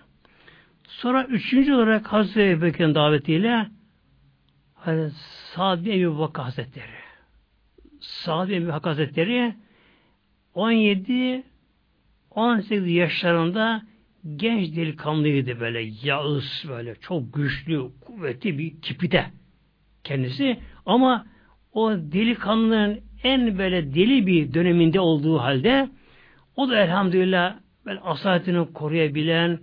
Sonra üçüncü olarak Hazreti Bekir'in davetiyle Sa'd bin Ebu Bakır Hazretleri. Sa'd bin Ebu Bakır Hazretleri 17 18 yaşlarında genç delikanlıydı böyle yağız böyle çok güçlü kuvvetli bir tipide kendisi ama o delikanlının en böyle deli bir döneminde olduğu halde o da elhamdülillah böyle asaletini koruyabilen,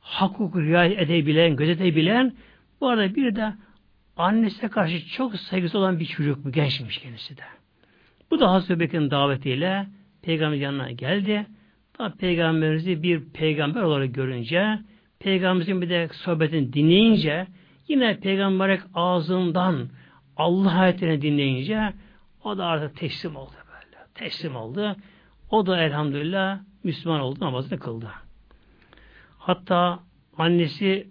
hak hukuku riayet edebilen, gözetebilen, bu arada bir de annesine karşı çok saygısı olan bir çocuk bu gençmiş kendisi de. Bu da Hazreti Bekir'in davetiyle peygamber yanına geldi. Tabi peygamberimizi bir peygamber olarak görünce, peygamberimizin bir de sohbetini dinleyince, yine peygamber ağzından Allah ayetlerini dinleyince o da artık teslim oldu böyle. Teslim oldu. O da elhamdülillah Müslüman oldu, namazını kıldı. Hatta annesi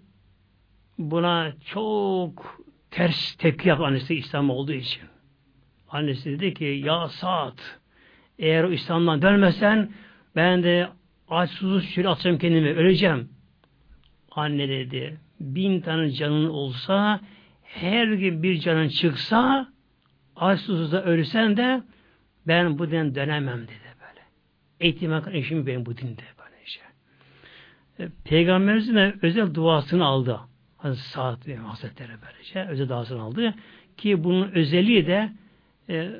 buna çok ters tepki yaptı annesi İslam olduğu için. Annesi dedi ki ya saat eğer o İslam'dan dönmesen ben de aç şöyle atacağım kendimi öleceğim. Anne dedi bin tane canın olsa her gün bir canın çıksa aç susuz da ölsen de ben bu din dönemem dedi böyle. Eğitim hakkı eşim benim bu dinde böyle şey. E, Peygamberimizin özel duasını aldı. Hazreti Sa'd ve Hazretleri böylece özel duasını aldı. Ki bunun özelliği de e,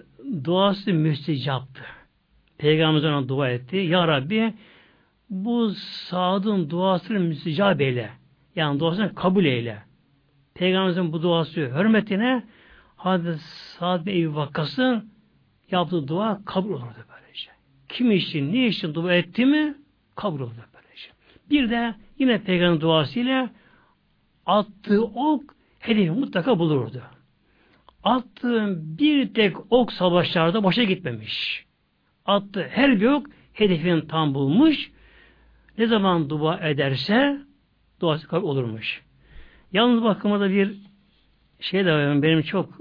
duası müstecaptı. Peygamberimiz ona dua etti. Ya Rabbi bu Sa'd'ın duasını müstecap eyle. Yani duasını kabul eyle. Peygamberimizin bu duası hürmetine Hazreti Sa'd ve Ebu Vakkas'ın yaptığı dua kabul olurdu böylece. Kim için, ne için dua etti mi kabul olurdu böylece. Bir de yine Peygamber duasıyla attığı ok hedefi mutlaka bulurdu. Attığım bir tek ok savaşlarda boşa gitmemiş. Attı her bir ok hedefini tam bulmuş. Ne zaman dua ederse duası kabul olurmuş. Yalnız bakıma da bir şey de var, benim çok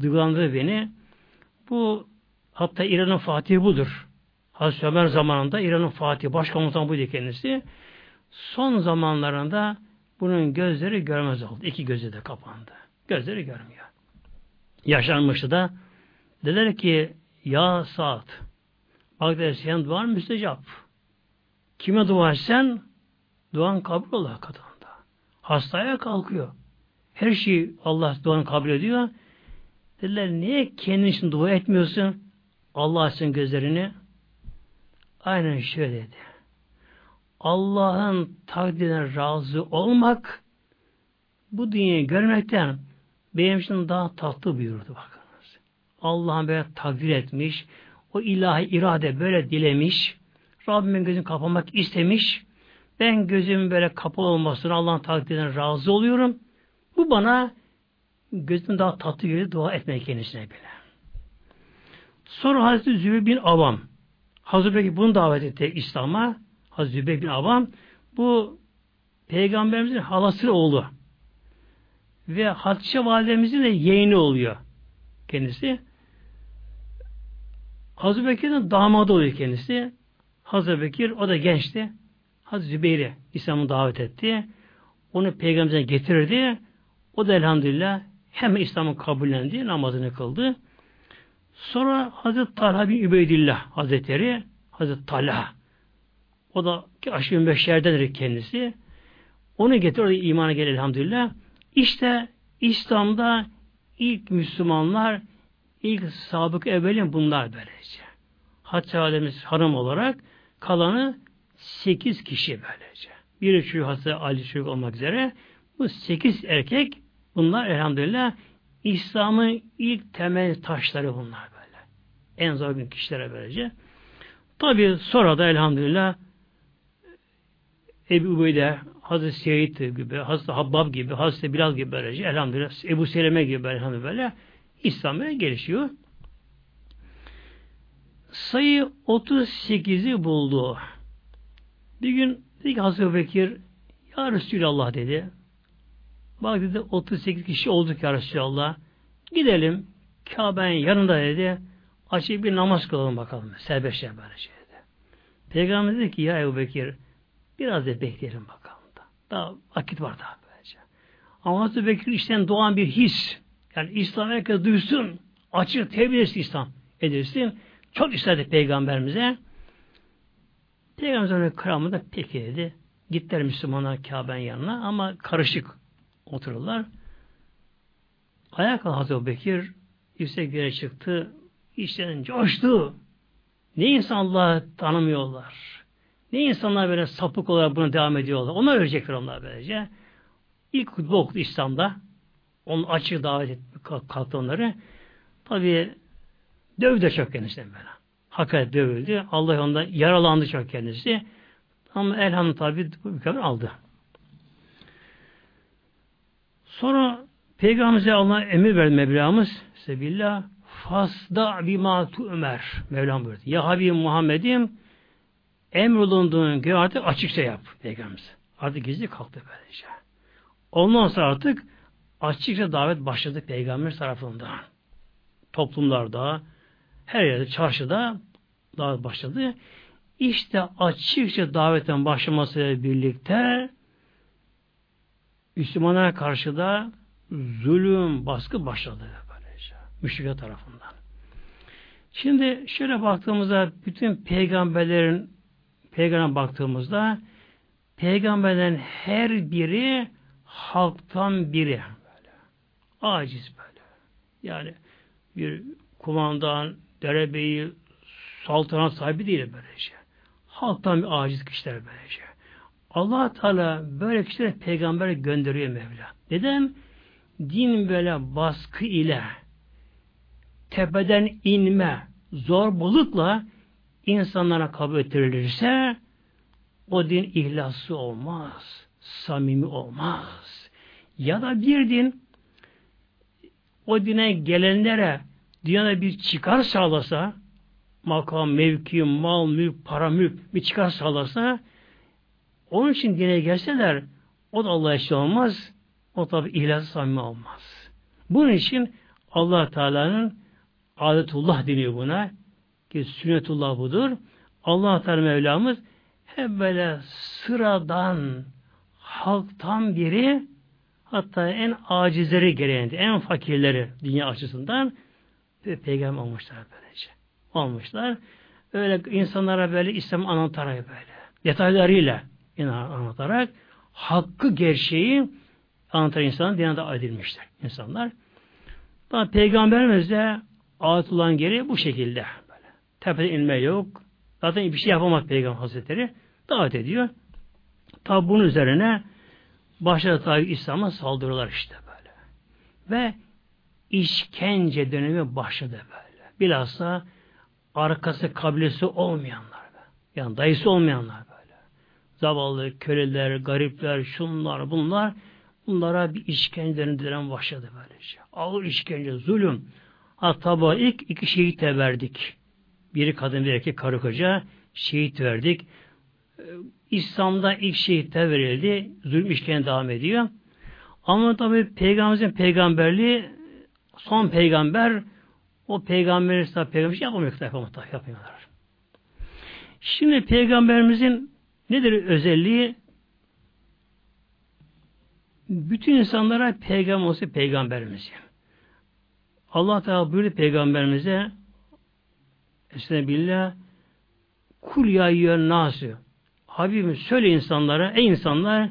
duygulandırdı beni. Bu hatta İran'ın Fatih budur. Hazreti Ömer zamanında İran'ın Fatih başkomutan buydu kendisi. Son zamanlarında bunun gözleri görmez oldu. İki gözü de kapandı. Gözleri görmüyor. Yaşanmıştı da dediler ki ya saat bak der senin duan müstecap. Kime dua etsen duan kabul olur kadında. Hastaya kalkıyor. Her şeyi Allah duanı kabul ediyor. Dediler niye kendin için dua etmiyorsun? Allah açsın gözlerini. Aynen şöyle dedi. Allah'ın takdirine razı olmak bu dünyayı görmekten benim için daha tatlı buyurdu bakınız. Allah'ın böyle takdir etmiş, o ilahi irade böyle dilemiş, Rabbimin gözünü kapamak istemiş, ben gözüm böyle kapalı olmasına Allah'ın takdirine razı oluyorum. Bu bana gözüm daha tatlı geliyor dua etmek kendisine bile. Sonra Hazreti Zübeyir bin Avam Hazreti Bekir bunu davet etti İslam'a. Hazreti Zübeyir bin Avam bu Peygamberimizin halası oğlu. Ve Hatice validemizin de yeğeni oluyor kendisi. Hazreti Bekir'in damadı oluyor kendisi. Hazreti Bekir o da gençti. Hazreti Zübeyir'i İslam'ı davet etti. Onu peygamberimize getirdi. O da elhamdülillah hem İslam'ı kabullendi, namazını kıldı. Sonra Hazreti Talha bin Übeydillah Hazretleri, Hazreti Talha, o da aşırı beşerdendir kendisi. Onu getirdi, imana gel elhamdülillah. İşte İslam'da ilk Müslümanlar, ilk sabık evvelin bunlar böylece. Hatta Ademiz hanım olarak kalanı sekiz kişi böylece. Bir çocuk Hazreti Ali çocuk olmak üzere bu sekiz erkek bunlar elhamdülillah İslam'ın ilk temel taşları bunlar böyle. En zor bir kişilere böylece. Tabi sonra da elhamdülillah Ebu Ubeyde, Hazreti Seyyid gibi, Hazreti Habbab gibi, Hazreti Bilal gibi böylece elhamdülillah Ebu Seleme gibi elhamdülillah İslam'a gelişiyor. Sayı 38'i buldu. Bir gün dedi ki Hazreti Bekir Ya Resulallah dedi. Bak dedi 38 kişi olduk ya Resulallah. Gidelim Kabe'nin yanında dedi. Açıp bir namaz kılalım bakalım. Serbestçe böyle şey dedi. Peygamber dedi ki ya Ebu Bekir biraz da bekleyelim bakalım da. Daha vakit var daha böylece. Ama Hazreti Bekir işten doğan bir his. Yani İslam herkes duysun. Açık tebliğ İslam edilsin. Çok istedi peygamberimize. Peygamberin kramı da peki dedi. Gittiler Müslümanlar Kabe'nin yanına ama karışık otururlar. Ayağa kalktı Hazreti Bekir yüksek yere çıktı. İşten coştu. Ne insan Allah'ı tanımıyorlar. Ne insanlar böyle sapık olarak buna devam ediyorlar. Onlar ölecekler onlar böylece. İlk hutbe okudu İslam'da. Onu açık davet etti, kalktı onları. Tabi Dövdü çok kendisine böyle. Hakaret dövüldü. Allah ondan yaralandı çok kendisi. Ama elhamdülillah tabi bu mükemmel aldı. Sonra Peygamberimize Allah emir verdi Mevlamız Sebillah fasda bima tu Ömer Mevlam buyurdu. Ya Habibim Muhammed'im emrolunduğun gibi artık açıkça yap Peygamberimiz. Artık gizli kalktı böylece. Ondan sonra artık açıkça davet başladı Peygamber tarafından. Toplumlarda, her yerde, çarşıda davet başladı. İşte açıkça davetten başlamasıyla birlikte Müslümanlara karşı da zulüm, baskı başladı böylece. Müşrikler tarafından. Şimdi şöyle baktığımızda bütün peygamberlerin peygamber baktığımızda peygamberlerin her biri halktan biri. Aciz böyle. Yani bir kumandan, derebeyi, saltanat sahibi değil böylece. Halktan bir aciz kişiler böylece. allah Teala böyle kişilere peygamber gönderiyor Mevla. Neden? Din böyle baskı ile tepeden inme, zorbalıkla insanlara kabul ettirilirse o din ihlaslı olmaz, samimi olmaz. Ya da bir din o dine gelenlere dünyada bir çıkar sağlasa makam, mevki, mal, mülk, para, mülk bir çıkar sağlasa onun için dine gelseler o da Allah'a şey olmaz. O tabi ihlas samimi olmaz. Bunun için allah Teala'nın adetullah deniyor buna. Ki sünnetullah budur. allah Teala Mevlamız hep böyle sıradan halktan biri hatta en acizleri gereğinde, en fakirleri dünya açısından peygamber olmuşlar böylece. Olmuşlar. Öyle insanlara böyle İslam anlatarak böyle detaylarıyla anlatarak hakkı gerçeği anlatan insanlar dünyada edilmişler insanlar. Daha peygamberimiz de ayet olan geri bu şekilde. Böyle. Tepede inme yok. Zaten bir şey yapamaz peygamber hazretleri. Davet ediyor. Tabi bunun üzerine başladı tabi İslam'a saldırılar işte böyle. Ve işkence dönemi başladı böyle. Bilhassa arkası kabilesi olmayanlar. Yani dayısı olmayanlar böyle. Zavallı köleler, garipler, şunlar, bunlar bunlara bir işkence dönem başladı böylece. Ağır işkence, zulüm. Hatta ilk iki şehit verdik. Biri kadın, bir erkek, karı koca şehit verdik. İslam'da ilk şehitler verildi. Zulüm işkence devam ediyor. Ama tabi peygamberimizin peygamberliği son peygamber o peygamberin peygamber yapamıyor, yapamıyor, yapamıyorlar. Şimdi peygamberimizin nedir özelliği? Bütün insanlara peygamber olsa peygamberimiz. Allah Teala buyurdu peygamberimize Estağfirullah Kul ya yön nası Habibim söyle insanlara ey insanlar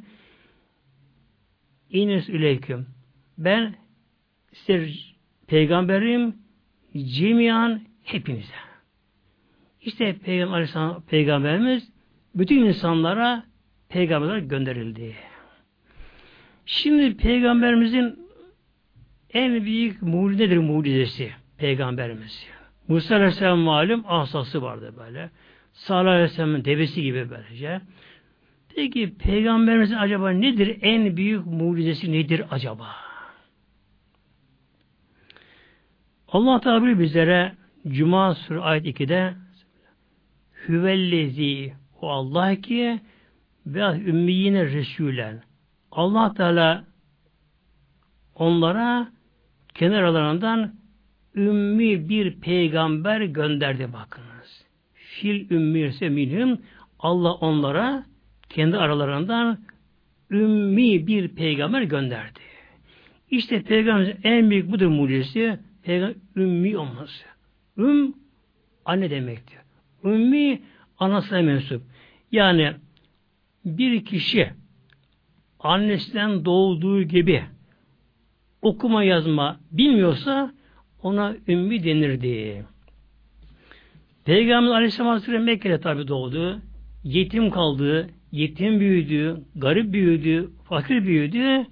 İnis üleyküm ben size peygamberim cemiyan hepinize. İşte Peygamber peygamberimiz bütün insanlara peygamberler gönderildi. Şimdi peygamberimizin en büyük mucizedir mucizesi peygamberimiz. Musa Aleyhisselam malum asası vardı böyle. Salih Aleyhisselam'ın devesi gibi böylece. Peki peygamberimizin acaba nedir? En büyük mucizesi nedir acaba? Allah Teala bizlere Cuma Suresi ayet 2'de Hüvellezi o Allah ki ve ümmiyine Resulen Allah Teala onlara kenar aralarından ümmi bir peygamber gönderdi bakınız. Fil ümmirse minhum Allah onlara kendi aralarından ümmi bir peygamber gönderdi. İşte peygamberin en büyük budur mucizesi peygamber ümmi olması. Üm anne demektir. Ümmi anasına mensup. Yani bir kişi annesinden doğduğu gibi okuma yazma bilmiyorsa ona ümmi denirdi. Peygamber Aleyhisselam Hazretleri Mekke'de tabi doğdu. Yetim kaldı, yetim büyüdü, garip büyüdü, fakir büyüdü.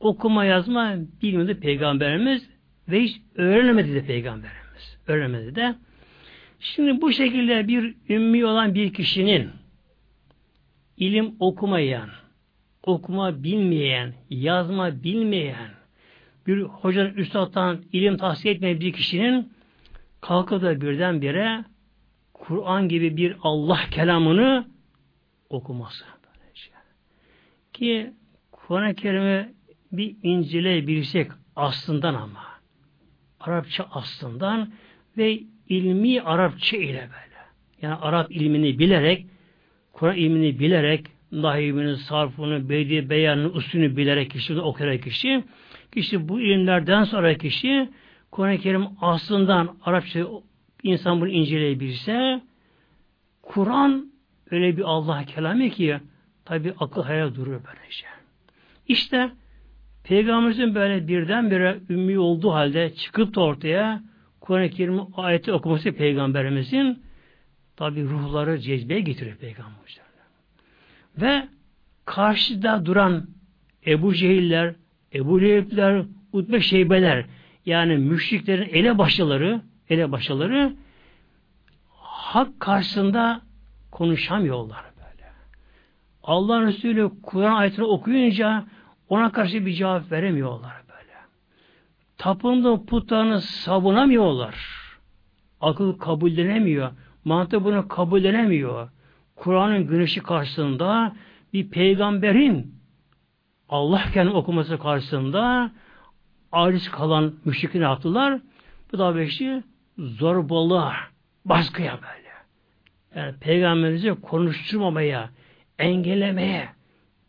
Okuma yazma bilmiyordu Peygamberimiz ve hiç öğrenemedi de Peygamberimiz. Öğrenmedi de. Şimdi bu şekilde bir ümmi olan bir kişinin ilim okumayan, okuma bilmeyen, yazma bilmeyen, bir hocanın üstadtan ilim tahsil etmeyen bir kişinin kalkıp da birdenbire Kur'an gibi bir Allah kelamını okuması. Böylece. Ki Kur'an-ı Kerim'i bir inceleyebilirsek aslından ama Arapça aslından ve ilmi Arapça ile böyle. Yani Arap ilmini bilerek Kur'an ilmini bilerek nahivini, sarfını, bedi, beyanını, usulünü bilerek kişi, okuyarak kişi kişi bu ilimlerden sonra kişi Kur'an-ı Kerim aslından Arapça insan bunu inceleyebilse Kur'an öyle bir Allah kelamı ki tabi akıl hayal durur böylece. İşte Peygamberimizin böyle birdenbire ümmi olduğu halde çıkıp da ortaya Kur'an-ı Kerim ayeti okuması Peygamberimizin tabi ruhları cezbeye getiriyor Peygamberimizler. Ve karşıda duran Ebu Cehiller, Ebu Lehebler, Utbe Şeybeler yani müşriklerin ele başları ele başları hak karşısında konuşamıyorlar böyle. Allah Resulü Kur'an ayetini okuyunca ona karşı bir cevap veremiyorlar böyle. Tapındığı putlarını savunamıyorlar. Akıl kabullenemiyor. Mantık bunu kabullenemiyor. Kur'an'ın güneşi karşısında bir peygamberin Allah kendi okuması karşısında aciz kalan müşrikler yaptılar. Bu da beşi zorbalığa, baskıya böyle. Yani peygamberimizi konuşturmamaya, engellemeye,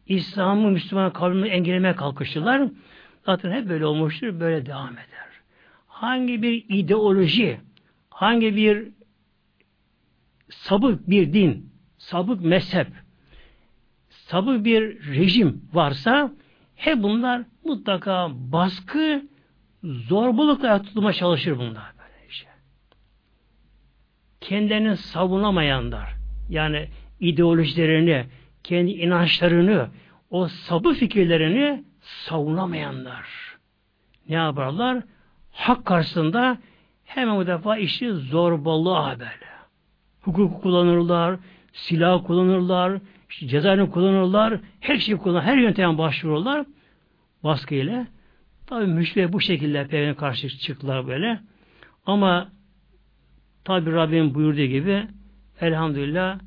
İslam'ı Müslüman kavmini engellemeye kalkıştılar. Zaten hep böyle olmuştur, böyle devam eder. Hangi bir ideoloji, hangi bir sabık bir din, sabık mezhep, sabık bir rejim varsa hep bunlar mutlaka baskı, zorbalıkla tutulma çalışır bunlar. Böyle işte. Kendilerini savunamayanlar, yani ideolojilerini, kendi inançlarını, o sabı fikirlerini savunamayanlar. Ne yaparlar? Hak karşısında hemen bu defa işi zorbalığa böyle. Hukuk kullanırlar, silah kullanırlar, işte cezaevini kullanırlar, her şeyi kullanırlar, her yöntem başvururlar baskıyla. Tabi müşrikler bu şekilde Peygamber'e karşı çıktılar böyle. Ama tabi Rabbim buyurduğu gibi elhamdülillah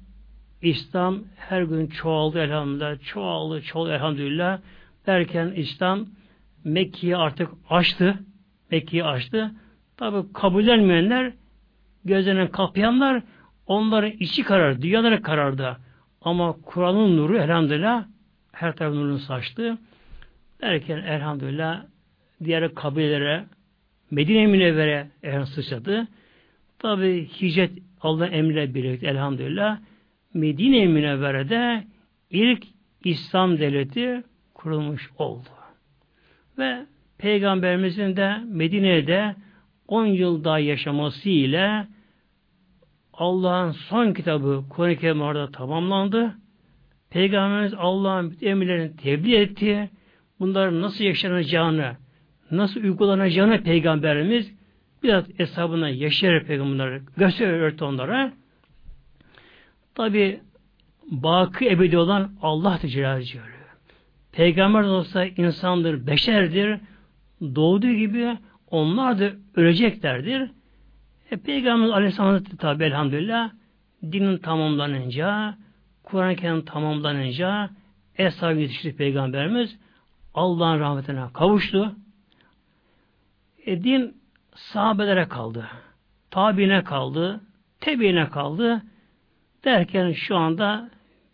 İslam her gün çoğaldı elhamdülillah. Çoğaldı, çoğaldı elhamdülillah. Derken İslam Mekke'yi artık açtı. Mekke'yi açtı. Tabi kabullenmeyenler gözlerine kapayanlar onların içi karar, dünyaları karardı. Ama Kur'an'ın nuru elhamdülillah her taraf nurunu saçtı. Derken elhamdülillah diğer kabilelere Medine Münevvere elhamdülillah sıçradı. Tabi hicret Allah'ın emriyle birlikte elhamdülillah Medine Münevvere'de ilk İslam devleti kurulmuş oldu. Ve Peygamberimizin de Medine'de 10 yıl daha yaşaması ile Allah'ın son kitabı Kur'an-ı Kerim orada tamamlandı. Peygamberimiz Allah'ın emirlerini tebliğ etti. Bunların nasıl yaşanacağını, nasıl uygulanacağını Peygamberimiz biraz hesabına yaşayarak peygamberleri gösteriyor öğretti onlara. Tabi bakı ebedi olan Allah Teala Peygamber de olsa insandır, beşerdir. Doğduğu gibi onlar da öleceklerdir. E, Peygamber Aleyhisselam tabi elhamdülillah dinin tamamlanınca, Kur'an-ı Kerim tamamlanınca Eshab yetişti Peygamberimiz Allah'ın rahmetine kavuştu. E, din sahabelere kaldı. Tabiine kaldı. Tebiine kaldı. Derken şu anda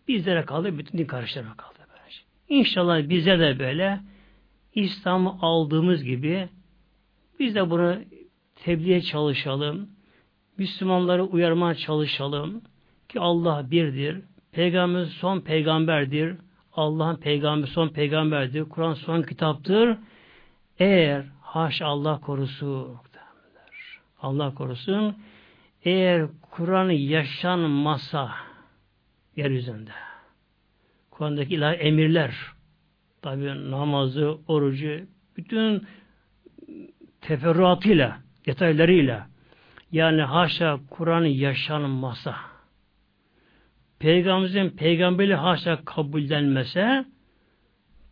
bizlere kaldı. Bütün din kardeşlerime kaldı. Böylece. İnşallah bize de böyle İslam'ı aldığımız gibi biz de bunu tebliğe çalışalım. Müslümanları uyarmaya çalışalım. Ki Allah birdir. Peygamber son peygamberdir. Allah'ın peygamberi son peygamberdir. Kur'an son kitaptır. Eğer haş Allah korusun Allah korusun eğer Kur'an yaşanmasa yeryüzünde Kur'an'daki ilahi emirler tabi namazı, orucu bütün teferruatıyla, detaylarıyla Yani haşa Kur'an'ı yaşanmasa, Peygamberimizin peygamberi haşa kabullenmese,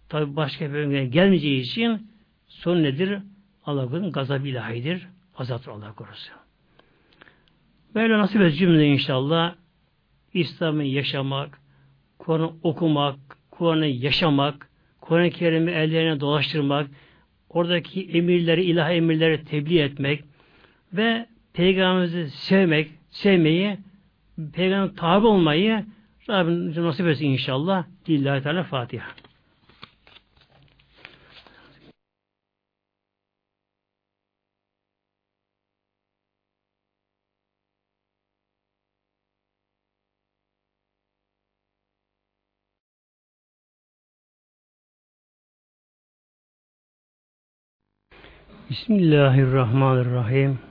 tabi başka bir öngöre gelmeyeceği için son nedir? Allah'ın gazabı ilahidir. Azaptır Allah korusun. Böyle nasip et cümle inşallah İslam'ı yaşamak, Kur'an'ı okumak, Kur'an'ı yaşamak, Kur'an-ı Kerim'i ellerine dolaştırmak, oradaki emirleri, ilah emirleri tebliğ etmek ve Peygamberimizi sevmek, sevmeyi, Peygamber tabi olmayı Rabbim nasip etsin inşallah. Lillahi Teala Fatiha. Bismillahirrahmanirrahim.